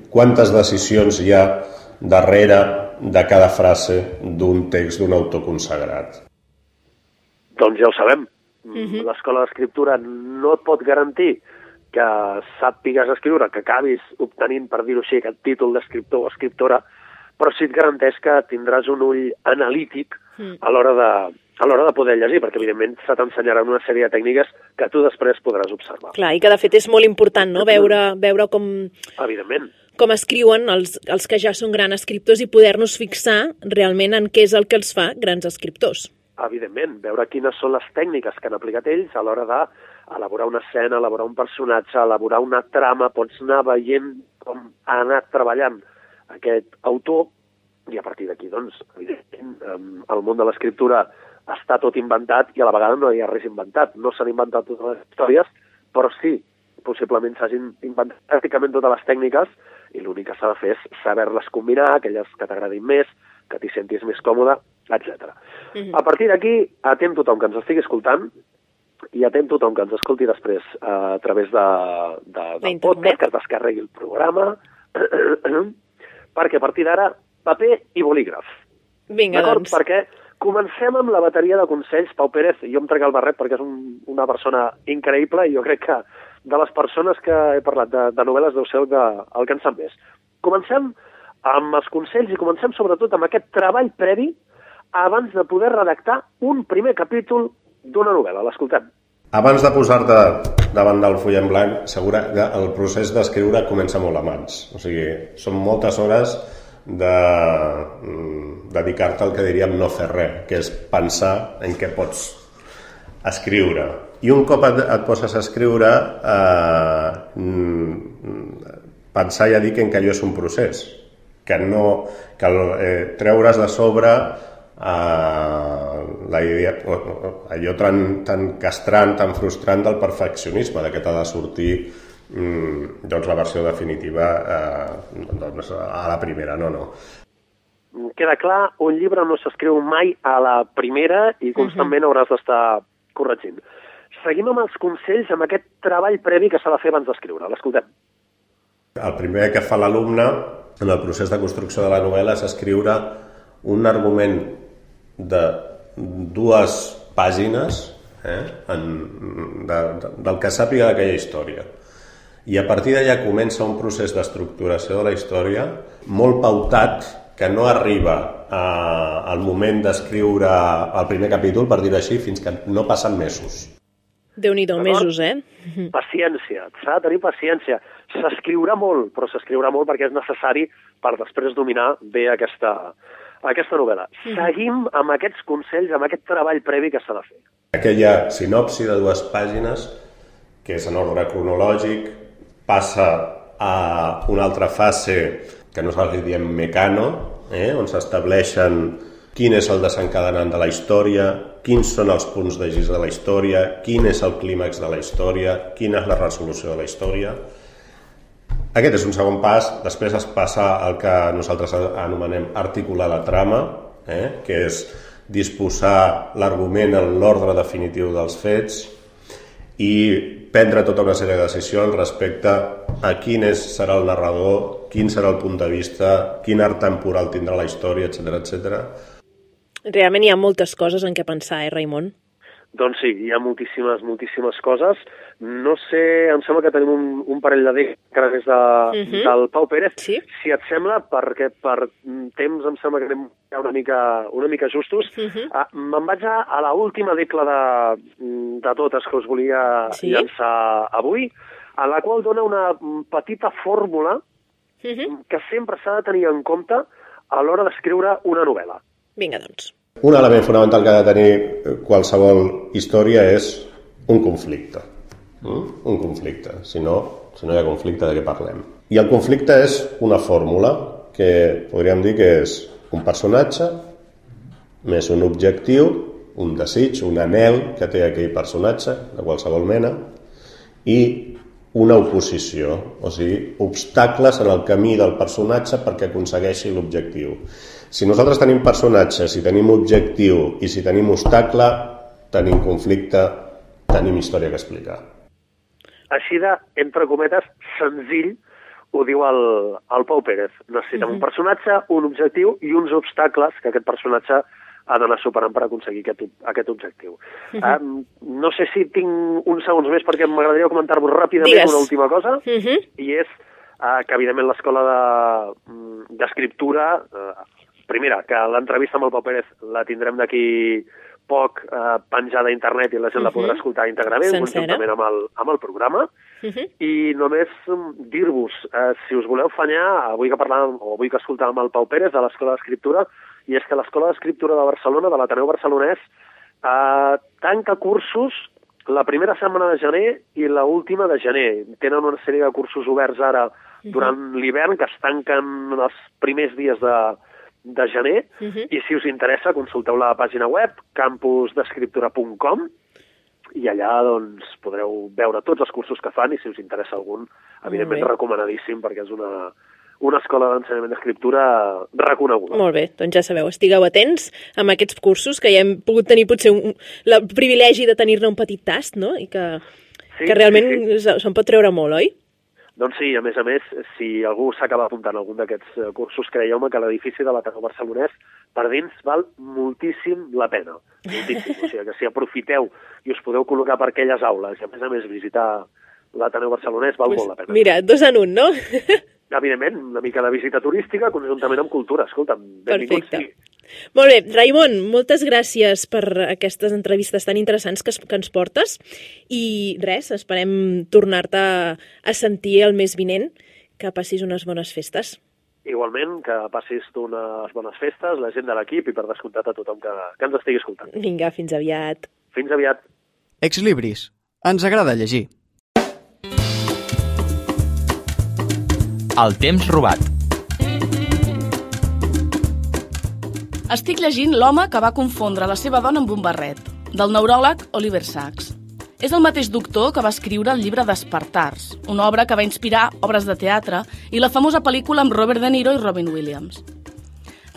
quantes decisions hi ha darrere de cada frase d'un text d'un autor consagrat. Doncs ja ho sabem. L'escola d'escriptura no et pot garantir que sàpigues escriure, que acabis obtenint, per dir-ho així, aquest títol d'escriptor o escriptora, però sí et garanteix que tindràs un ull analític a l'hora de, a l'hora de poder llegir, perquè evidentment se t'ensenyaran una sèrie de tècniques que tu després podràs observar. Clar, i que de fet és molt important, no?, veure, veure com, Evidentment. com escriuen els, els que ja són grans escriptors i poder-nos fixar realment en què és el que els fa grans escriptors. evidentment, veure quines són les tècniques que han aplicat ells a l'hora d'elaborar una escena, elaborar un personatge, elaborar una trama, pots anar veient com ha anat treballant aquest autor i a partir d'aquí, doncs, evidentment, el món de l'escriptura està tot inventat i a la vegada no hi ha res inventat. No s'han inventat totes les històries, però sí, possiblement s'hagin inventat pràcticament totes les tècniques i l'únic que s'ha de fer és saber-les combinar, aquelles que t'agradin més, que t'hi sentis més còmode, etc. A partir d'aquí, atent tothom que ens estigui escoltant, i atent tothom que ens escolti després eh, a través de, de, del D'internet. podcast, que es descarregui el programa, perquè a partir d'ara, paper i bolígraf. Vinga, doncs. Perquè comencem amb la bateria de consells. Pau Pérez, jo em trec el barret perquè és un, una persona increïble i jo crec que de les persones que he parlat de, de novel·les deu ser el que, el que en sap més. Comencem amb els consells i comencem sobretot amb aquest treball previ abans de poder redactar un primer capítol d'una novel·la. L'escoltem. Abans de posar-te davant del full en blanc, segura que el procés d'escriure comença molt a mans. O sigui, són moltes hores de mm, dedicar-te al que diríem no fer res, que és pensar en què pots escriure. I un cop et, et poses a escriure, eh, mm, pensar ja en que allò és un procés, que no que el, eh, treure's de sobre eh, la idea, o- o- allò tan, tan castrant, tan frustrant del perfeccionisme, de que t'ha de sortir mm, doncs la versió definitiva eh, doncs a la primera, no, no. Queda clar, un llibre no s'escriu mai a la primera i constantment uh -huh. hauràs d'estar corregint. Seguim amb els consells, amb aquest treball previ que s'ha de fer abans d'escriure. L'escoltem. El primer que fa l'alumne en el procés de construcció de la novel·la és escriure un argument de dues pàgines eh, en, de, de, del que sàpiga d'aquella història. I a partir d'allà comença un procés d'estructuració de la història molt pautat que no arriba a, al moment d'escriure el primer capítol, per dir-ho així, fins que no passen mesos. Déu-n'hi-do, D'acord? mesos, eh? Paciència, s'ha de tenir paciència. S'escriurà molt, però s'escriurà molt perquè és necessari per després dominar bé aquesta, aquesta novel·la. Seguim amb aquests consells, amb aquest treball previ que s'ha de fer. Aquella sinopsi de dues pàgines, que és en ordre cronològic, passa a una altra fase que nosaltres li diem mecano, eh? on s'estableixen quin és el desencadenant de la història, quins són els punts de gis de la història, quin és el clímax de la història, quina és la resolució de la història. Aquest és un segon pas, després es passa al que nosaltres anomenem articular la trama, eh? que és disposar l'argument en l'ordre definitiu dels fets i prendre tota una sèrie de decisions respecte a quin és, serà el narrador, quin serà el punt de vista, quin art temporal tindrà la història, etc etc. Realment hi ha moltes coses en què pensar, eh, Raimon? Doncs sí, hi ha moltíssimes, moltíssimes coses. No sé, em sembla que tenim un, un parell de través de, uh Mhm. -huh. del Pau Pérez. Sí. Si et sembla, perquè per temps em sembla que anem una mica, una mica justos, uh Mhm. -huh. ah, me'n vaig a, a la última decla de, de totes que us volia Sí. llançar avui, a la qual dona una petita fórmula Uh -huh. que sempre s'ha de tenir en compte a l'hora d'escriure una novel·la. Vinga, doncs. Un element fonamental que ha de tenir eh, qualsevol història és un conflicte. Mm? Un conflicte. Si no, si no hi ha conflicte, de què parlem? I el conflicte és una fórmula que podríem dir que és un personatge més un objectiu, un desig, un anel que té aquell personatge, de qualsevol mena, i una oposició, o sigui, obstacles en el camí del personatge perquè aconsegueixi l'objectiu. Si nosaltres tenim personatges, si tenim objectiu i si tenim obstacle, tenim conflicte, tenim història que explicar. Així de, entre cometes, senzill, ho diu el, el Pau Pérez. Necessitem un personatge, un objectiu i uns obstacles que aquest personatge ha d'anar superant per aconseguir aquest, aquest objectiu. um, no sé si tinc uns segons més perquè m'agradaria comentar-vos ràpidament Digues. una última cosa, Uh -huh. i és uh, que, evidentment, l'escola de- mm, d'escriptura... Uh, primera, que l'entrevista amb el Pau Pérez la tindrem d'aquí poc uh, penjada a internet i la gent la podrà Mhm. escoltar íntegrament, Sencera. conjuntament amb el, amb el programa. Uh -huh. I només mm, dir-vos, eh, si us voleu fanyar, avui que parlàvem, o avui que escoltàvem el Pau Pérez de l'Escola d'Escriptura, i és que l'Escola d'Escriptura de Barcelona, de l'Ateneu Barcelonès, eh, tanca cursos la primera setmana de gener i la última de gener. Tenen una sèrie de cursos oberts ara durant l'hivern que es tanquen els primers dies de, de gener Uh -huh. i si us interessa consulteu la pàgina web campusdescriptura.com i allà doncs, podreu veure tots els cursos que fan i si us interessa algun, evidentment recomanadíssim perquè és una, una escola d'ensenyament d'escriptura reconeguda. Molt bé, doncs ja sabeu, estigueu atents amb aquests cursos, que ja hem pogut tenir potser un, el privilegi de tenir-ne un petit tast, no? I que, Sí, que realment sí, sí, se'n pot treure molt, oi? Doncs sí, a més a més, si algú s'acaba apuntant a algun d'aquests eh, cursos, creieu-me que l'edifici de l'Ateneu Barcelonès per dins val moltíssim la pena. Moltíssim. o sigui que si aprofiteu i us podeu col·locar per aquelles aules i a més a més visitar l'Ateneu Barcelonès val molt la pena. Mira, dos en un, no? Evidentment, una mica de visita turística conjuntament amb cultura. Escolta'm, benvinguts Perfecte. sigui. Molt bé, Raimon, moltes gràcies per aquestes entrevistes tan interessants que, es, que ens portes i res, esperem tornar-te a sentir el mes vinent, que passis unes bones festes. Igualment, que passis tu unes bones festes, la gent de l'equip i per descomptat a tothom que, que ens estigui escoltant. Vinga, fins aviat. Fins aviat. Ex Libris. Ens agrada llegir. El temps robat. Estic llegint L'home que va confondre la seva dona amb un barret, del neuròleg Oliver Sacks. És el mateix doctor que va escriure el llibre Despertars, una obra que va inspirar obres de teatre i la famosa pel·lícula amb Robert De Niro i Robin Williams.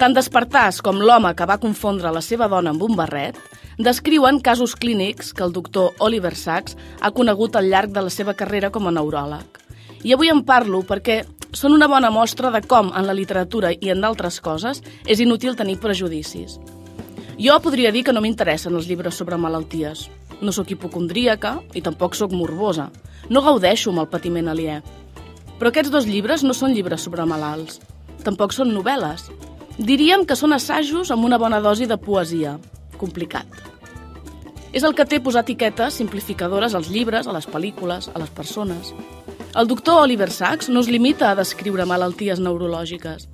Tant Despertars com L'home que va confondre la seva dona amb un barret descriuen casos clínics que el doctor Oliver Sacks ha conegut al llarg de la seva carrera com a neuròleg. I avui en parlo perquè són una bona mostra de com en la literatura i en d'altres coses és inútil tenir prejudicis. Jo podria dir que no m'interessen els llibres sobre malalties. No sóc hipocondríaca i tampoc sóc morbosa. No gaudeixo amb el patiment aliè. Però aquests dos llibres no són llibres sobre malalts. Tampoc són novel·les. Diríem que són assajos amb una bona dosi de poesia. Complicat. És el que té posar etiquetes simplificadores als llibres, a les pel·lícules, a les persones. El doctor Oliver Sacks no es limita a descriure malalties neurològiques.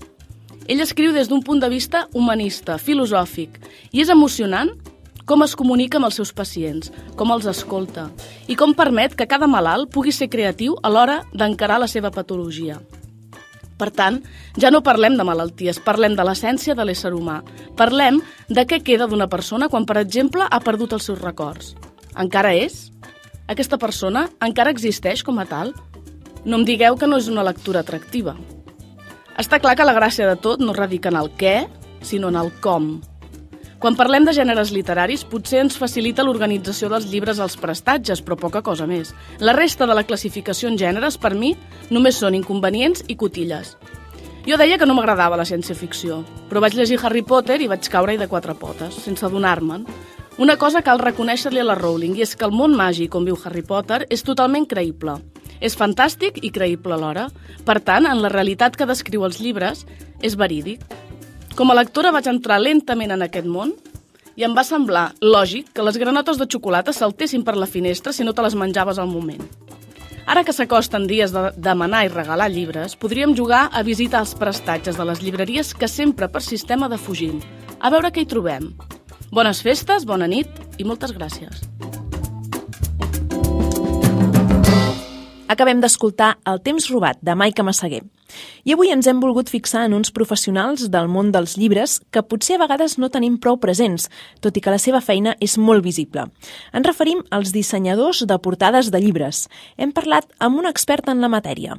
Ell escriu des d'un punt de vista humanista, filosòfic, i és emocionant com es comunica amb els seus pacients, com els escolta i com permet que cada malalt pugui ser creatiu a l'hora d'encarar la seva patologia. Per tant, ja no parlem de malalties, parlem de l'essència de l'ésser humà. Parlem de què queda d'una persona quan, per exemple, ha perdut els seus records. Encara és? Aquesta persona encara existeix com a tal? No em digueu que no és una lectura atractiva. Està clar que la gràcia de tot no radica en el què, sinó en el com. Quan parlem de gèneres literaris, potser ens facilita l'organització dels llibres als prestatges, però poca cosa més. La resta de la classificació en gèneres, per mi, només són inconvenients i cotilles. Jo deia que no m'agradava la ciència-ficció, però vaig llegir Harry Potter i vaig caure-hi de quatre potes, sense adonar-me'n. Una cosa cal reconèixer-li a la Rowling, i és que el món màgic on viu Harry Potter és totalment creïble. És fantàstic i creïble alhora. Per tant, en la realitat que descriu els llibres, és verídic. Com a lectora vaig entrar lentament en aquest món i em va semblar lògic que les granotes de xocolata saltessin per la finestra si no te les menjaves al moment. Ara que s'acosten dies de demanar i regalar llibres, podríem jugar a visitar els prestatges de les llibreries que sempre per sistema defugim. A veure què hi trobem. Bones festes, bona nit i moltes gràcies. Acabem d'escoltar El temps robat, de Maica Massaguer. I avui ens hem volgut fixar en uns professionals del món dels llibres que potser a vegades no tenim prou presents, tot i que la seva feina és molt visible. Ens referim als dissenyadors de portades de llibres. Hem parlat amb un expert en la matèria.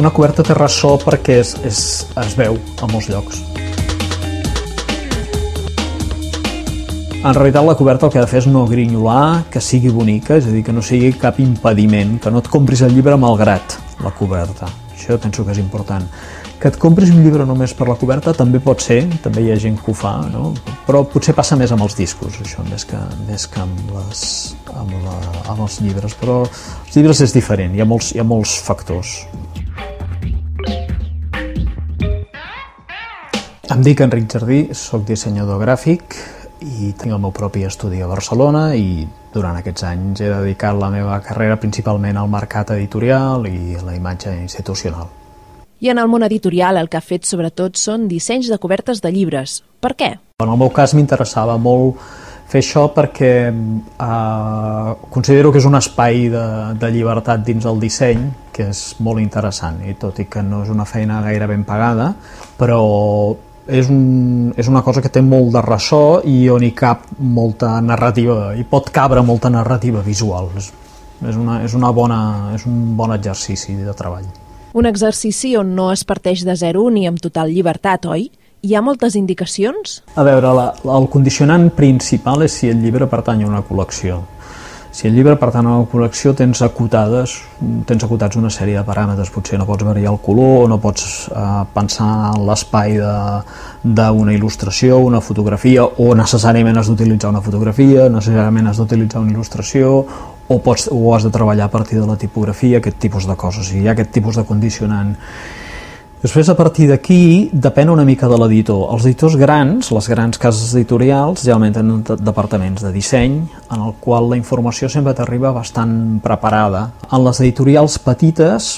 Una coberta té ressò perquè es, es, es veu a molts llocs. En realitat la coberta el que ha de fer és no grinyolar, que sigui bonica, és a dir, que no sigui cap impediment, que no et compris el llibre malgrat la coberta. Això penso que és important. Que et compris un llibre només per la coberta també pot ser, també hi ha gent que ho fa, no? però potser passa més amb els discos, això, més que, més que amb, les, amb, la, amb els llibres. Però els llibres és diferent, hi ha molts, hi ha molts factors. Em dic Enric Jardí, sóc dissenyador gràfic i tinc el meu propi estudi a Barcelona i durant aquests anys he dedicat la meva carrera principalment al mercat editorial i a la imatge institucional. I en el món editorial el que ha fet sobretot són dissenys de cobertes de llibres. Per què? En el meu cas m'interessava molt fer això perquè eh, considero que és un espai de, de llibertat dins del disseny que és molt interessant i tot i que no és una feina gaire ben pagada però és, un, és una cosa que té molt de ressò i on hi cap molta narrativa, i pot cabre molta narrativa visual. És, és, una, és, una bona, és un bon exercici de treball. Un exercici on no es parteix de zero ni amb total llibertat, oi? Hi ha moltes indicacions? A veure, la, el condicionant principal és si el llibre pertany a una col·lecció. Si el llibre pertany a una col·lecció tens acotades, tens acotats una sèrie de paràmetres, potser no pots variar el color, no pots eh, pensar en l'espai d'una il·lustració, una fotografia, o necessàriament has d'utilitzar una fotografia, necessàriament has d'utilitzar una il·lustració, o, pots, o has de treballar a partir de la tipografia, aquest tipus de coses, sigui, hi ha aquest tipus de condicionant. Després, a partir d'aquí, depèn una mica de l'editor. Els editors grans, les grans cases editorials, generalment tenen departaments de disseny, en el qual la informació sempre t'arriba bastant preparada. En les editorials petites,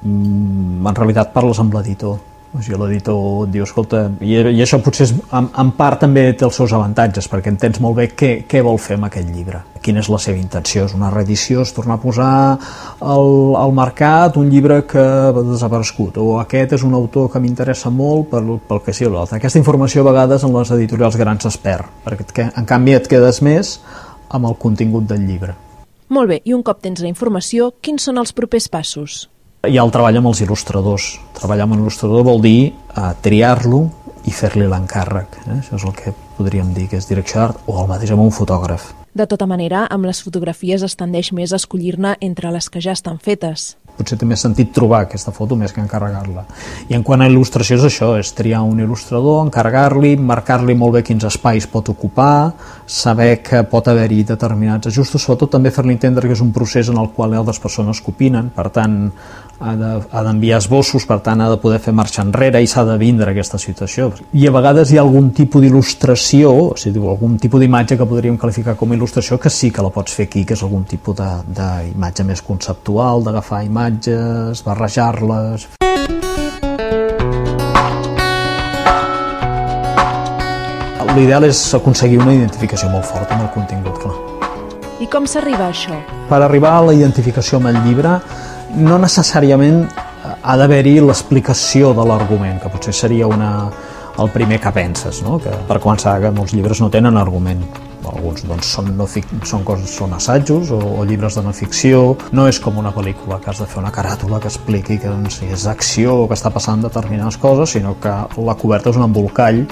mm, en realitat parles amb l'editor o sigui, l'editor diu, escolta, i, i això potser és, en, en part també té els seus avantatges, perquè entens molt bé què, què vol fer amb aquest llibre, quina és la seva intenció, és una reedició, és tornar a posar al, al mercat un llibre que ha desaparegut, o aquest és un autor que m'interessa molt pel, pel que sigui l'altre. Aquesta informació a vegades en les editorials grans es perd, perquè en canvi et quedes més amb el contingut del llibre. Molt bé, i un cop tens la informació, quins són els propers passos? Hi ha el treball amb els il·lustradors. Treballar amb l'il·lustrador vol dir eh, triar-lo i fer-li l'encàrrec. Eh? Això és el que podríem dir que és direcció d'art o el mateix amb un fotògraf. De tota manera, amb les fotografies es tendeix més a escollir-ne entre les que ja estan fetes potser té més sentit trobar aquesta foto més que encarregar-la. I en quant a il·lustració és això, és triar un il·lustrador, encarregar-li, marcar-li molt bé quins espais pot ocupar, saber que pot haver-hi determinats ajustos, sobretot també fer-li entendre que és un procés en el qual altres persones que opinen, per tant ha d'enviar de, esbossos, per tant ha de poder fer marxa enrere i s'ha de vindre aquesta situació. I a vegades hi ha algun tipus d'il·lustració, o sigui, algun tipus d'imatge que podríem qualificar com a il·lustració que sí que la pots fer aquí, que és algun tipus d'imatge més conceptual, d'agafar imatges, barrejar-les... L'ideal és aconseguir una identificació molt forta amb el contingut, clar. I com s'arriba a això? Per arribar a la identificació amb el llibre no necessàriament ha d'haver-hi l'explicació de l'argument, que potser seria una, el primer que penses, no? que per començar que molts llibres no tenen argument alguns doncs, són, no fic, són, coses, són assajos o, o llibres de no ficció no és com una pel·lícula que has de fer una caràtula que expliqui que doncs, és acció o que està passant determinades coses sinó que la coberta és un embolcall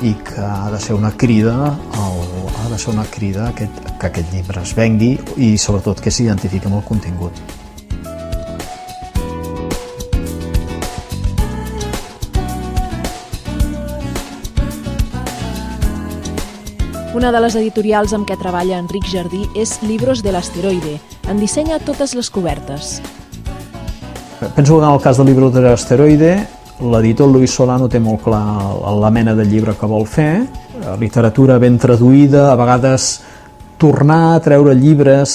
i que ha de ser una crida el, ha de ser una crida que, que aquest llibre es vengui i sobretot que s'identifiqui amb el contingut Una de les editorials amb què treballa Enric Jardí és Libros de l'Asteroide. En dissenya totes les cobertes. Penso que en el cas del Libros de l'Asteroide l'editor Luis Solano té molt clar la mena de llibre que vol fer, literatura ben traduïda, a vegades tornar a treure llibres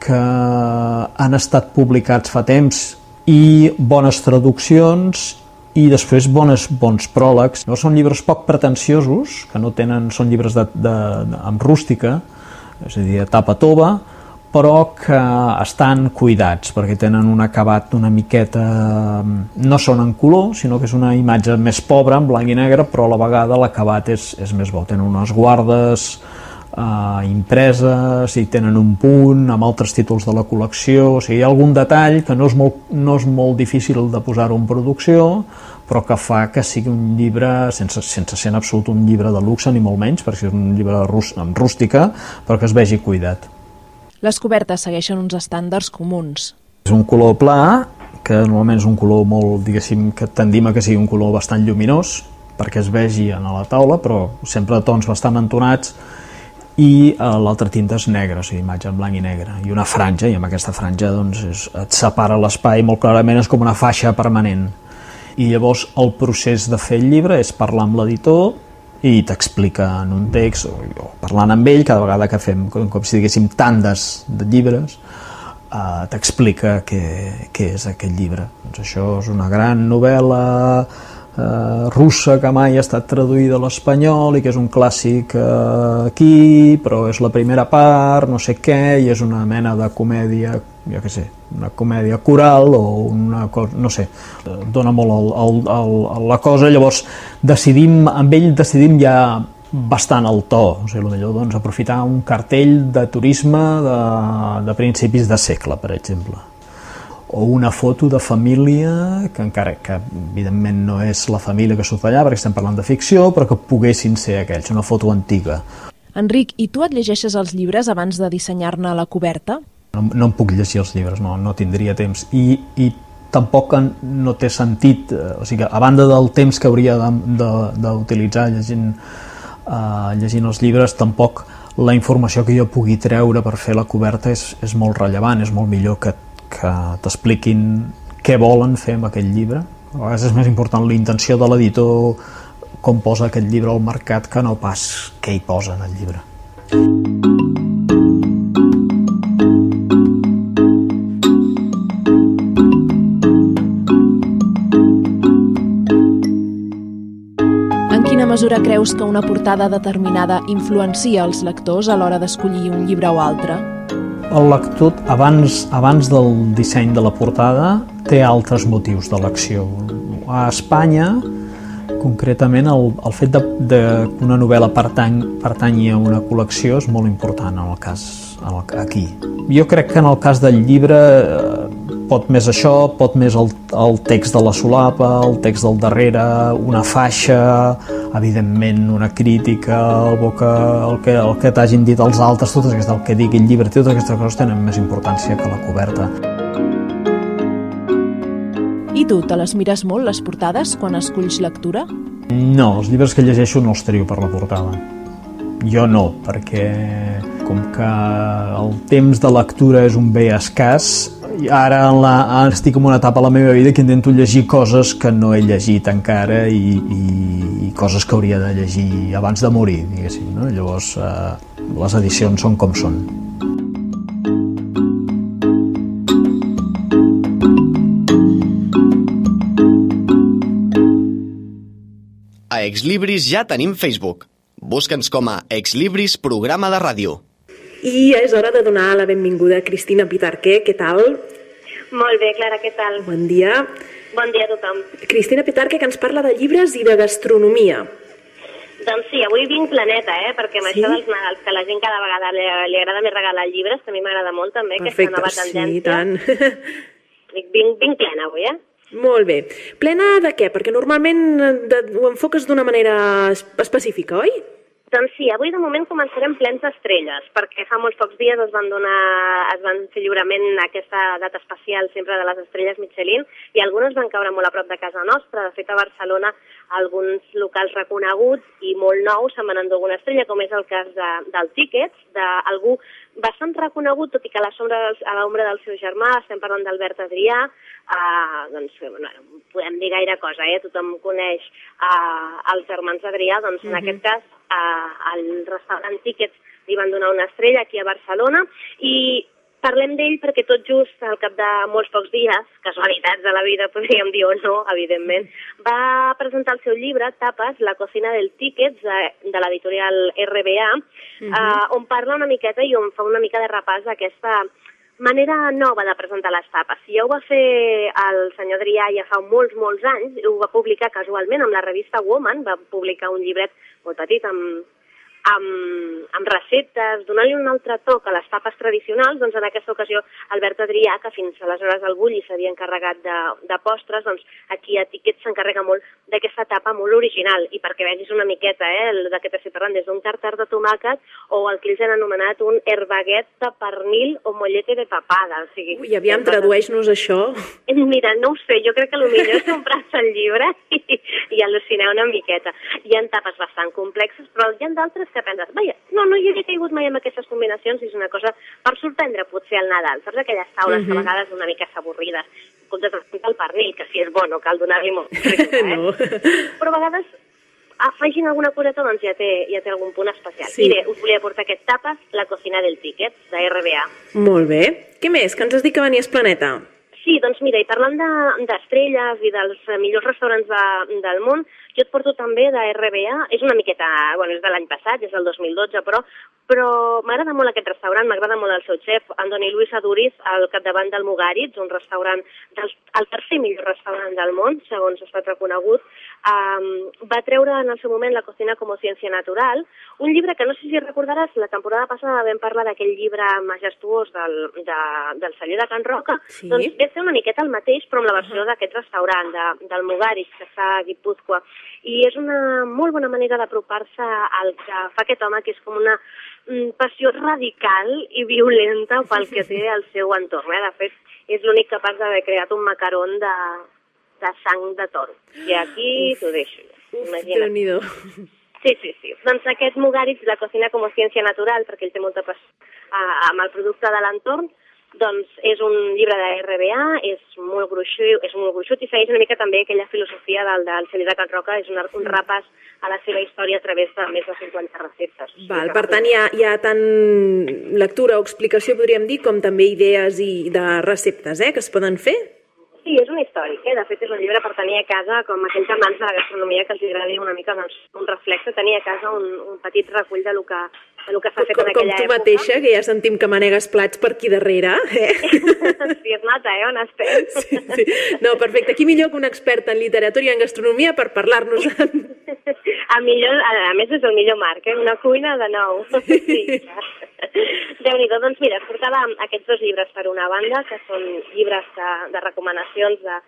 que han estat publicats fa temps i bones traduccions i després bones, bons pròlegs. No són llibres poc pretensiosos, que no tenen, són llibres de, de, de, amb rústica, és a dir, tapa tova, però que estan cuidats perquè tenen un acabat una miqueta no són en color sinó que és una imatge més pobra en blanc i negre però a la vegada l'acabat és, és més bo tenen unes guardes eh, impreses i tenen un punt amb altres títols de la col·lecció, o sigui, hi ha algun detall que no és molt, no és molt difícil de posar-ho en producció, però que fa que sigui un llibre, sense, sense ser en absolut un llibre de luxe, ni molt menys, perquè és un llibre rústica, però que es vegi cuidat. Les cobertes segueixen uns estàndards comuns. És un color pla, que normalment és un color molt, diguéssim, que tendim a que sigui un color bastant lluminós, perquè es vegi a la taula, però sempre de tons bastant entonats, i eh, l'altra tinta és negra, o sigui, imatge en blanc i negre, i una franja, i amb aquesta franja doncs, és, et separa l'espai molt clarament, és com una faixa permanent. I llavors el procés de fer el llibre és parlar amb l'editor i t'explica en un text, o, o parlant amb ell, cada vegada que fem com, com si diguéssim tandes de llibres, eh, t'explica què, què és aquest llibre. Doncs això és una gran novel·la eh, russa que mai ha estat traduïda a l'espanyol i que és un clàssic eh, aquí, però és la primera part, no sé què, i és una mena de comèdia, jo què sé, una comèdia coral o una cosa, no sé, dona molt el, el, el, la cosa, llavors decidim, amb ell decidim ja bastant al to, o sigui, millor doncs, aprofitar un cartell de turisme de, de principis de segle, per exemple. O una foto de família que encara que evidentment no és la família que surt allà perquè estem parlant de ficció però que poguessin ser aquells, una foto antiga. Enric, i tu et llegeixes els llibres abans de dissenyar-ne la coberta? No, no em puc llegir els llibres, no, no tindria temps i, i tampoc no té sentit eh, o sigui, a banda del temps que hauria d'utilitzar llegint eh, llegint els llibres tampoc la informació que jo pugui treure per fer la coberta és, és molt rellevant, és molt millor que, que t'expliquin què volen fer amb aquest llibre. A vegades és més important la intenció de l'editor com posa aquest llibre al mercat que no pas què hi posa en el llibre. Mesura creus que una portada determinada influencia els lectors a l'hora d'escollir un llibre o altre? El lector, abans, abans del disseny de la portada, té altres motius d'elecció. A Espanya, concretament, el, el fet de, de que una novel·la pertany, pertanyi a una col·lecció és molt important en el cas en el, aquí. Jo crec que en el cas del llibre pot més això, pot més el, el text de la solapa, el text del darrere, una faixa, evidentment una crítica, el, boca, el que, el que t'hagin dit els altres, tot aquest, el que digui el llibre, totes aquestes coses tenen més importància que la coberta. I tu, te les mires molt, les portades, quan esculls lectura? No, els llibres que llegeixo no els trio per la portada. Jo no, perquè com que el temps de lectura és un bé escàs, ara, en la, estic en una etapa a la meva vida que intento llegir coses que no he llegit encara i, i, i coses que hauria de llegir abans de morir, diguéssim. No? Llavors, eh, les edicions són com són. A Exlibris ja tenim Facebook. Busca'ns com a Exlibris Programa de Ràdio. I és hora de donar la benvinguda a Cristina Pitarqué. Què tal? Molt bé, Clara, què tal? Bon dia. Bon dia a tothom. Cristina Pitarqué, que ens parla de llibres i de gastronomia. Doncs sí, avui vinc planeta, eh? perquè amb sí? això dels Nadals, que la gent cada vegada li, li agrada més regalar llibres, que a mi m'agrada molt també, Perfecte, aquesta nova tendència. sí, tant. vinc, vinc plena avui, eh? Molt bé. Plena de què? Perquè normalment de, ho enfoques d'una manera específica, oi? Doncs sí, avui de moment començarem plens d'estrelles, perquè fa molts pocs dies es van donar, es van fer lliurament aquesta data especial sempre de les estrelles Michelin i algunes van caure molt a prop de casa nostra. De fet, a Barcelona alguns locals reconeguts i molt nous se'n van endur alguna estrella, com és el cas de, del Tickets, d'algú bastant reconegut, tot i que a l'ombra del seu germà, estem parlant d'Albert Adrià, eh, doncs, bueno, podem dir gaire cosa, eh? tothom coneix eh, els germans Adrià, doncs en uh -huh. aquest cas eh, al restaurant Tickets li van donar una estrella aquí a Barcelona i parlem d'ell perquè tot just al cap de molts pocs dies, casualitats de la vida, podríem dir o no, evidentment, va presentar el seu llibre, Tapes, la cocina del Tickets, de, de l'editorial RBA, uh -huh. eh, on parla una miqueta i on fa una mica de repàs d'aquesta manera nova de presentar les tapes. Si ja ho va fer el senyor Adrià ja fa molts, molts anys, ho va publicar casualment amb la revista Woman, va publicar un llibret molt petit amb amb, amb receptes, donant-li un altre toc a les tapes tradicionals, doncs en aquesta ocasió Albert Adrià, que fins aleshores al Bulli s'havia encarregat de, de postres, doncs aquí a Tiquet s'encarrega molt d'aquesta tapa molt original, i perquè vegis una miqueta eh, el de què t'estic parlant, des d'un tartar de tomàquet o el que ells han anomenat un herbaguet de pernil o mollete de papada. O sigui, Ui, aviam, tradueix-nos això. Mira, no ho sé, jo crec que potser és comprar-se el llibre i, i al·lucinar una miqueta. Hi ha tapes bastant complexes, però hi ha d'altres que penses, vaja, no, no hi havia caigut mai amb aquestes combinacions i és una cosa per sorprendre potser al Nadal. Saps aquelles taules uh -huh. que a mhm. vegades una mica s'avorrides, com de el pernil, que si és bo no cal donar-li molt. eh? no. Però a vegades afegint alguna coseta doncs ja té, ja té algun punt especial. Sí. I bé, us volia portar aquest tapes, la cocina del tiquet, de RBA. Molt bé. Què més? Que ens has dit que venies Planeta? Sí, doncs mira, i parlant de- d'estrelles de, i dels millors restaurants de, del món, jo et porto també de RBA, és una miqueta, bueno, és de l'any passat, és del 2012, però, però m'agrada molt aquest restaurant, m'agrada molt el seu xef, Andoni Luis Aduriz, al capdavant del Mugaritz, un restaurant, del, el tercer millor restaurant del món, segons ha estat reconegut, um, va treure en el seu moment La cocina como ciencia natural, un llibre que no sé si recordaràs, la temporada passada vam parlar d'aquell llibre majestuós del, de, del celler de Can Roca, Sí. doncs ve a ser una miqueta el mateix, però amb la versió d'aquest restaurant, de, del Mugaritz, que està a Guipúzcoa. I és una molt bona manera d'apropar-se al que fa aquest home, que és com una mm, passió radical i violenta pel que té al seu entorn. Eh? De fet, és l'únic capaç d'haver creat un macaron de, de sang de toro. I aquí t'ho deixo. Imagina't. Sí, sí, sí. Doncs aquest Mugaritz, la cocina com a ciència natural, perquè ell té molta passió amb el producte de l'entorn, doncs és un llibre de RBA, és molt gruixut, és molt gruixut i segueix una mica també aquella filosofia del, del celler de Can Roca, és una, un repàs a la seva història a través de més de 50 receptes. Val, per tant, hi ha, hi ha tant lectura o explicació, podríem dir, com també idees i de receptes eh, que es poden fer? Sí, és un històric, eh? de fet és un llibre per tenir a casa, com aquells amants de la gastronomia que els agradi una mica doncs, un reflex, tenir a casa un, un petit recull de lo que, de lo que s'ha fet Com, en com aquella tu època. mateixa, que ja sentim que manegues plats per aquí darrere. Eh? nota, eh, on estem. Sí, sí. No, perfecte. Qui millor que un expert en literatura i en gastronomia per parlar-nos en... A, millor, a, a més és el millor marc, eh? una cuina de nou. Sí. Déu-n'hi-do, doncs mira, portava aquests dos llibres per una banda, que són llibres de, de recomanacions de,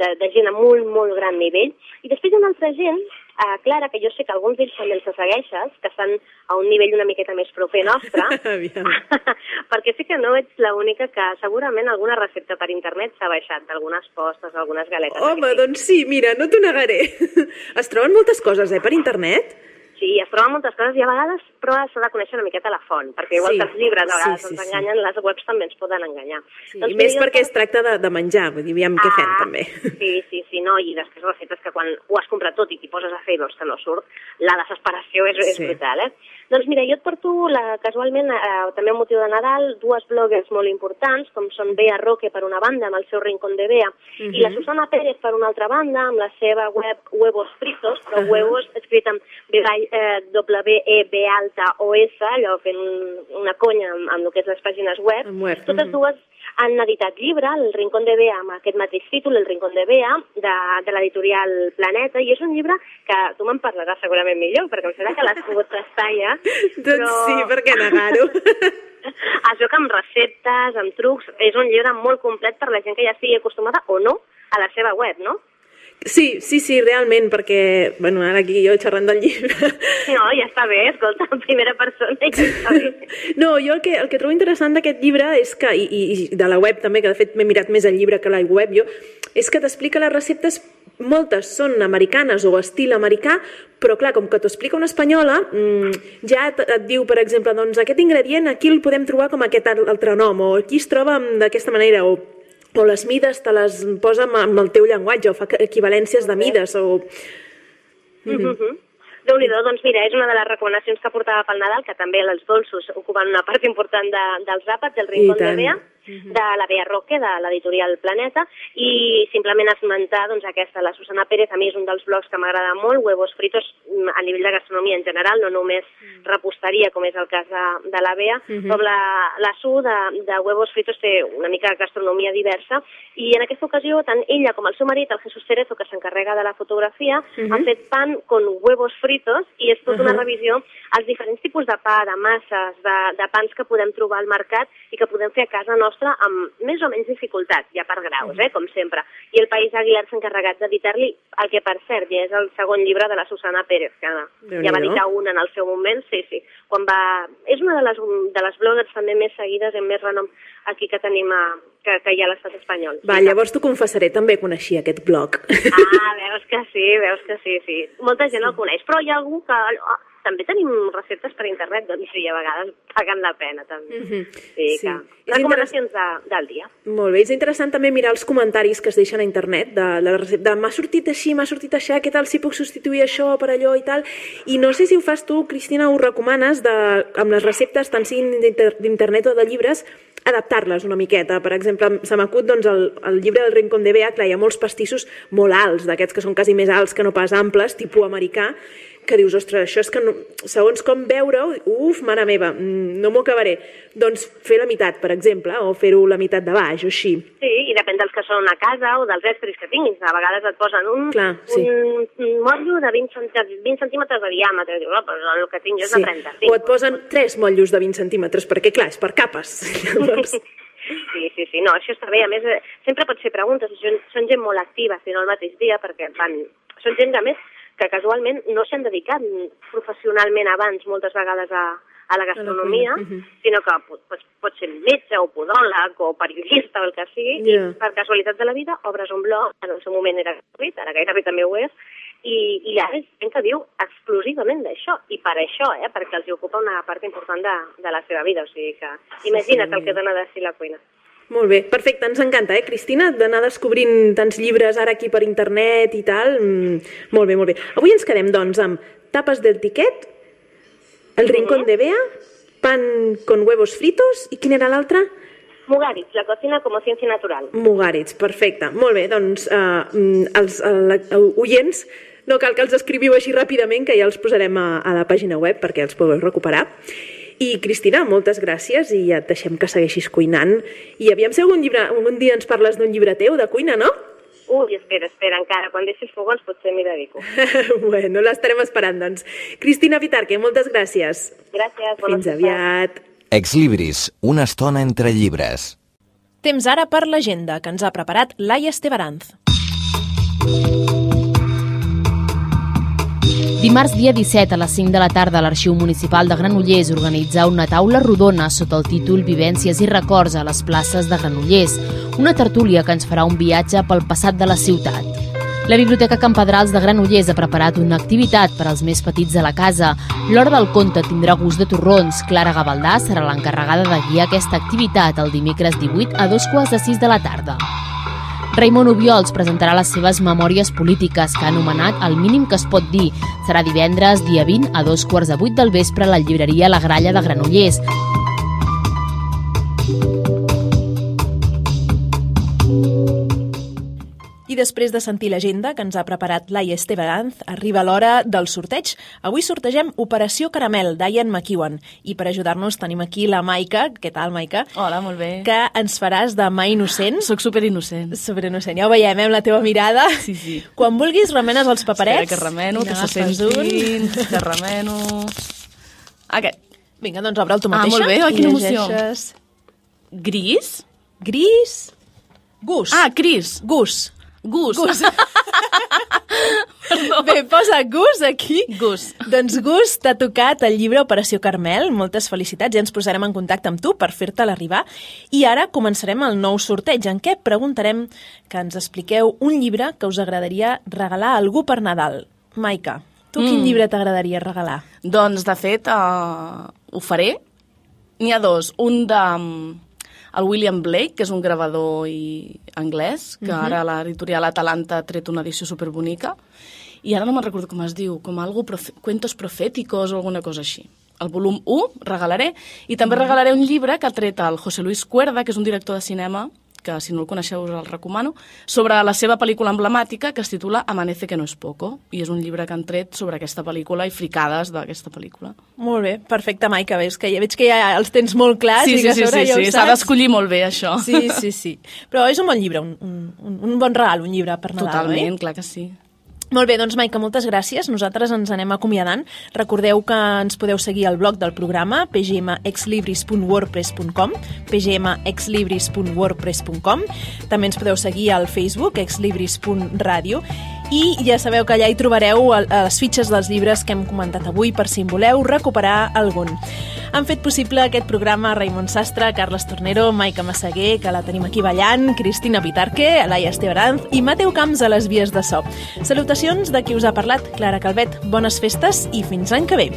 de, de gent a molt, molt gran nivell, i després hi ha una altra gent, eh, Clara, que jo sé que alguns d'ells també els segueixes, que estan a un nivell una miqueta més proper nostre, perquè sí que no ets l'única que segurament alguna recepta per internet s'ha baixat d'algunes postes, algunes galetes. Home, doncs sí, mira, no t'ho negaré. Es troben moltes coses, eh, per internet? Sí, es troben moltes coses i a vegades però s'ha de conèixer una miqueta la font, perquè igual Sí, que els llibres a vegades sí, sí, ens sí. enganyen, les webs també ens poden enganyar. Sí, Doncs I més perquè es tracta de, de menjar, vull dir, aviam què fem, també. Sí, sí, sí, no, i després receptes que quan ho has comprat tot i t'hi poses a fer i veus que no surt, la desesperació és, és Sí. brutal, eh? Doncs mira, jo et porto la, casualment, eh, també amb motiu de Nadal, dues bloggers molt importants, com són Bea Roque per una banda, amb el seu Rincón de Bea, i la Mhm. Susana Pérez per una altra banda, amb la seva web Huevos Fritos, però Ahà. huevos escrit amb B, eh, W-E-B alta O-S, allò fent un, una conya amb, amb el que és les pàgines web. Web, Totes mhm. dues han editat llibre, El Rincón de Bea, amb aquest mateix títol, El Rincón de Bea, de, de l'editorial Planeta, i és un llibre que tu me'n parlaràs segurament millor, perquè em sembla que l'has pogut tastar ja. Doncs sí, per què negar-ho? Això que amb receptes, amb trucs, és un llibre molt complet per la gent que ja estigui acostumada o no a la seva web, no? Sí, sí, sí, realment, perquè, bueno, ara aquí jo xerrant del llibre... No, ja està bé, escolta, en primera persona ja està bé. No, jo el que, el que trobo interessant d'aquest llibre és que, i, i de la web també, que de fet m'he mirat més el llibre que la web jo, és que t'explica les receptes, moltes són americanes o estil americà, però clar, com que t'ho explica una espanyola, mmm, ja et, et diu, per exemple, doncs aquest ingredient aquí el podem trobar com aquest al- altre nom, o aquí es troba d'aquesta manera, o o les mides te les posa amb, el teu llenguatge, o fa equivalències de mides, o... Mm -hmm. Déu-n'hi-do, doncs mira, és una de les recomanacions que portava pel Nadal, que també els dolços ocupen una part important de, dels àpats, del Rincón de tant. De la Bea Roque, de l'editorial Planeta, i simplement esmentar doncs, aquesta, la Susana Pérez, a mi és un dels blogs que m'agrada molt, Huevos Fritos, mm, a nivell de gastronomia en general, no només reposteria, com és el cas de, de la Bea, Mhm. però la, la Su de, de Huevos Fritos té una mica de gastronomia diversa, i en aquesta ocasió, tant ella com el seu marit, el Jesús Cerezo, que s'encarrega de la fotografia, Mhm. han fet pan con huevos fritos i és tota una Ahà. revisió als diferents tipus de pa, de masses, de, de pans que podem trobar al mercat i que podem fer a casa nostra amb més o menys dificultat, ja per graus, eh, com sempre. I el País Aguilar s'ha encarregat d'editar-li el que, per cert, ja és el segon llibre de la Susana Pérez, que ja va editar un en el seu moment, sí, sí. Quan va... És una de les, de les bloggers també més seguides i més renom aquí que tenim a, que, que hi ha a l'estat espanyol. Va, llavors t'ho confessaré, també coneixia aquest blog. Ah, veus que sí, veus que sí, sí. Molta gent el coneix, però hi ha algú que... També tenim receptes per internet, doncs sí, a vegades paguen la pena, també. Mhm. Sí, Sí. que... Recomanacions de, del dia. Molt bé, és interessant també mirar els comentaris que es deixen a internet de, de la recepta, m'ha sortit així, m'ha sortit així, què tal si puc substituir això per allò i tal, i no sé si ho fas tu, Cristina, ho recomanes de, amb les receptes, tant siguin d'inter- d'internet o de llibres, adaptar-les una miqueta. Per exemple, se m'acut doncs, el, el llibre del Rincón de Bea, clar, hi ha molts pastissos molt alts, d'aquests que són quasi més alts que no pas amples, tipus americà, que dius, ostres, això és que no, segons com veure-ho, uf, mare meva, mm, no m'ho acabaré. Doncs fer la meitat, per exemple, o fer-ho la meitat de baix, o així. Sí, i depèn dels que són a casa o dels estris que tinguis. A vegades et posen un, Clar, sí. un, un motllo de 20, centí 20 centímetres de diàmetre. Dius, oh, però el que tinc jo és de 35. O et posen tres motllos de 20 centímetres, perquè clar, és per capes. Llavors, Sí, sí, sí, no, això està bé. A més, eh, sempre pots fer preguntes. Són, són gent molt activa, si no el mateix dia, perquè van... Són gent que, a més, que casualment no s'han dedicat professionalment abans moltes vegades a, a la gastronomia, sinó que pot, pot, pot ser metge o podòleg o periodista o el que sigui, Ja. i per casualitat de la vida obres un blog, en el seu moment era gratuït, ara gairebé també ho és, i, i ara és gent que viu exclusivament d'això, i per això, eh, perquè els ocupa una part important de, de la seva vida, o sigui que imagina't el que dona de si la cuina. Molt bé, perfecte, ens encanta, eh, Cristina, d'anar descobrint tants llibres ara aquí per internet i tal. Mm, molt bé, molt bé. Avui ens quedem, doncs, amb Tapes del Tiquet, El Rincón de Bea, Pan con huevos fritos, i quin era l'altre? Mugaritz, la cocina como ciencia natural. Mugaritz, perfecte. Molt bé, doncs uh, els uh, oients no cal que els escriviu així ràpidament, que ja els posarem a, a la pàgina web perquè els podeu recuperar. I Cristina, moltes gràcies i ja et deixem que segueixis cuinant. I aviam si algun, llibre, algun dia ens parles d'un llibre teu de cuina, no? Ui, espera, espera, encara, quan deixis fogons potser m'hi dedico. bueno, l'estarem esperant, doncs. Cristina Vitarque, moltes gràcies. Gràcies, bona Fins aviat. Exlibris, una estona entre llibres. Temps ara per l'agenda que ens ha preparat Laia Estebaranz. Dimarts dia 17 a les 5 de la tarda l'Arxiu Municipal de Granollers organitza una taula rodona sota el títol Vivències i records a les places de Granollers, una tertúlia que ens farà un viatge pel passat de la ciutat. La Biblioteca Campedrals de Granollers ha preparat una activitat per als més petits de la casa. L'Hora del Conte tindrà gust de torrons. Clara Gavaldà serà l'encarregada de guiar aquesta activitat el dimecres 18 a dos quarts de 6 de la tarda. Raimon Obiols presentarà les seves memòries polítiques que ha anomenat El mínim que es pot dir. Serà divendres, dia 20, a dos quarts de vuit del vespre a la llibreria La Gralla de Granollers. I després de sentir l'agenda que ens ha preparat Laia Estebaranz, arriba l'hora del sorteig. Avui sortegem Operació Caramel, d'Ian McEwan. I per ajudar-nos tenim aquí la Maica. Què tal, Maica? Hola, molt bé. Que ens faràs de mà innocent. Soc superinnocent. Superinnocent. Ja ho veiem, eh, amb la teva mirada. Sí, sí. Quan vulguis, remenes els paperets. Espera, que remeno, que se sentin, que remeno... Aquest. Vinga, doncs obre'l tu Ah, mateixa. molt bé, oh, quina emoció. llegeixes. Gris? Gris. Gus. Ah, Cris. Gus. Gus. Gus. Bé, posa Gus aquí. Gus. Doncs Gus, t'ha tocat el llibre Operació Carmel. Moltes felicitats. Ja ens posarem en contacte amb tu per fer-te l'arribar. I ara començarem el nou sorteig, en què preguntarem que ens expliqueu un llibre que us agradaria regalar a algú per Nadal. Maica, tu quin Mm. llibre t'agradaria regalar? Doncs, de fet, uh, ho faré. N'hi ha dos. Un de mm, el William Blake, que és un gravador i anglès, que Mhm. ara l'editorial Atalanta ha tret una edició superbonica, i ara no me'n recordo com es diu, com algo profe cuentos profèticos o alguna cosa així. El volum 1 regalaré, i també regalaré un llibre que ha tret el José Luis Cuerda, que és un director de cinema que si no el coneixeu us el recomano, sobre la seva pel·lícula emblemàtica que es titula Amanece que no es poco, i és un llibre que han tret sobre aquesta pel·lícula i fricades d'aquesta pel·lícula. Molt bé, perfecte, Maica. Veus que ja veig que ja els tens molt clars. Sí, i sí, que sí, sobre sí, ja sí. s'ha d'escollir molt bé, això. Sí, sí, sí. Però és un bon llibre, un, un, un bon regal, un llibre per Nadal, Totalment, oi? clar que sí. Molt bé, doncs Maica, moltes gràcies. Nosaltres ens anem acomiadant. Recordeu que ens podeu seguir al blog del programa pgmexlibris.wordpress.com pgmexlibris.wordpress.com També ens podeu seguir al Facebook exlibris.radio i ja sabeu que allà hi trobareu les fitxes dels llibres que hem comentat avui per si en voleu recuperar algun. Han fet possible aquest programa Raimon Sastre, Carles Tornero, Maica Massaguer, que la tenim aquí ballant, Cristina Pitarque, Alaia Estebaranz i Mateu Camps a les vies de so. Salutacions de qui us ha parlat, Clara Calvet. Bones festes i fins l'any que ve.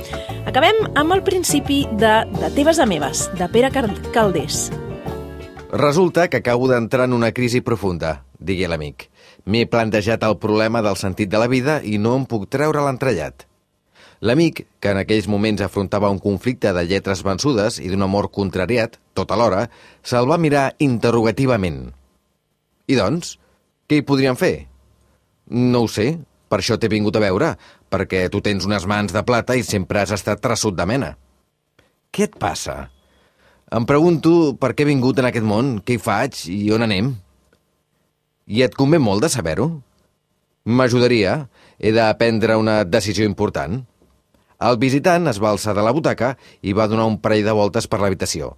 Acabem amb el principi de De teves a meves, de Pere Cal- Caldés. Resulta que acabo d'entrar en una crisi profunda, digué l'amic. M'he plantejat el problema del sentit de la vida i no em puc treure l'entrellat. L'amic, que en aquells moments afrontava un conflicte de lletres vençudes i d'un amor contrariat, tot alhora, se'l va mirar interrogativament. I doncs, què hi podríem fer? No ho sé, per això t'he vingut a veure, perquè tu tens unes mans de plata i sempre has estat traçut de mena. Què et passa? Em pregunto per què he vingut en aquest món, què hi faig i on anem. I et convé molt de saber-ho? M'ajudaria. He de prendre una decisió important. El visitant es va alçar de la butaca i va donar un parell de voltes per l'habitació.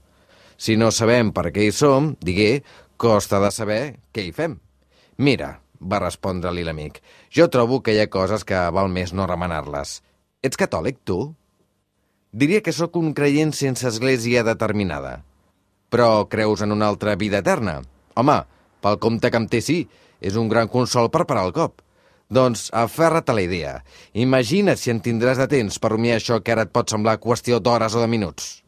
Si no sabem per què hi som, digué, costa de saber què hi fem. Mira, va respondre-li l'amic, jo trobo que hi ha coses que val més no remenar-les. Ets catòlic, tu? Diria que sóc un creient sense església determinada. Però creus en una altra vida eterna? Home, pel compte que em té sí, és un gran consol per parar el cop. Doncs aferra't a la idea. Imagina't si en tindràs de temps per rumiar això que ara et pot semblar qüestió d'hores o de minuts.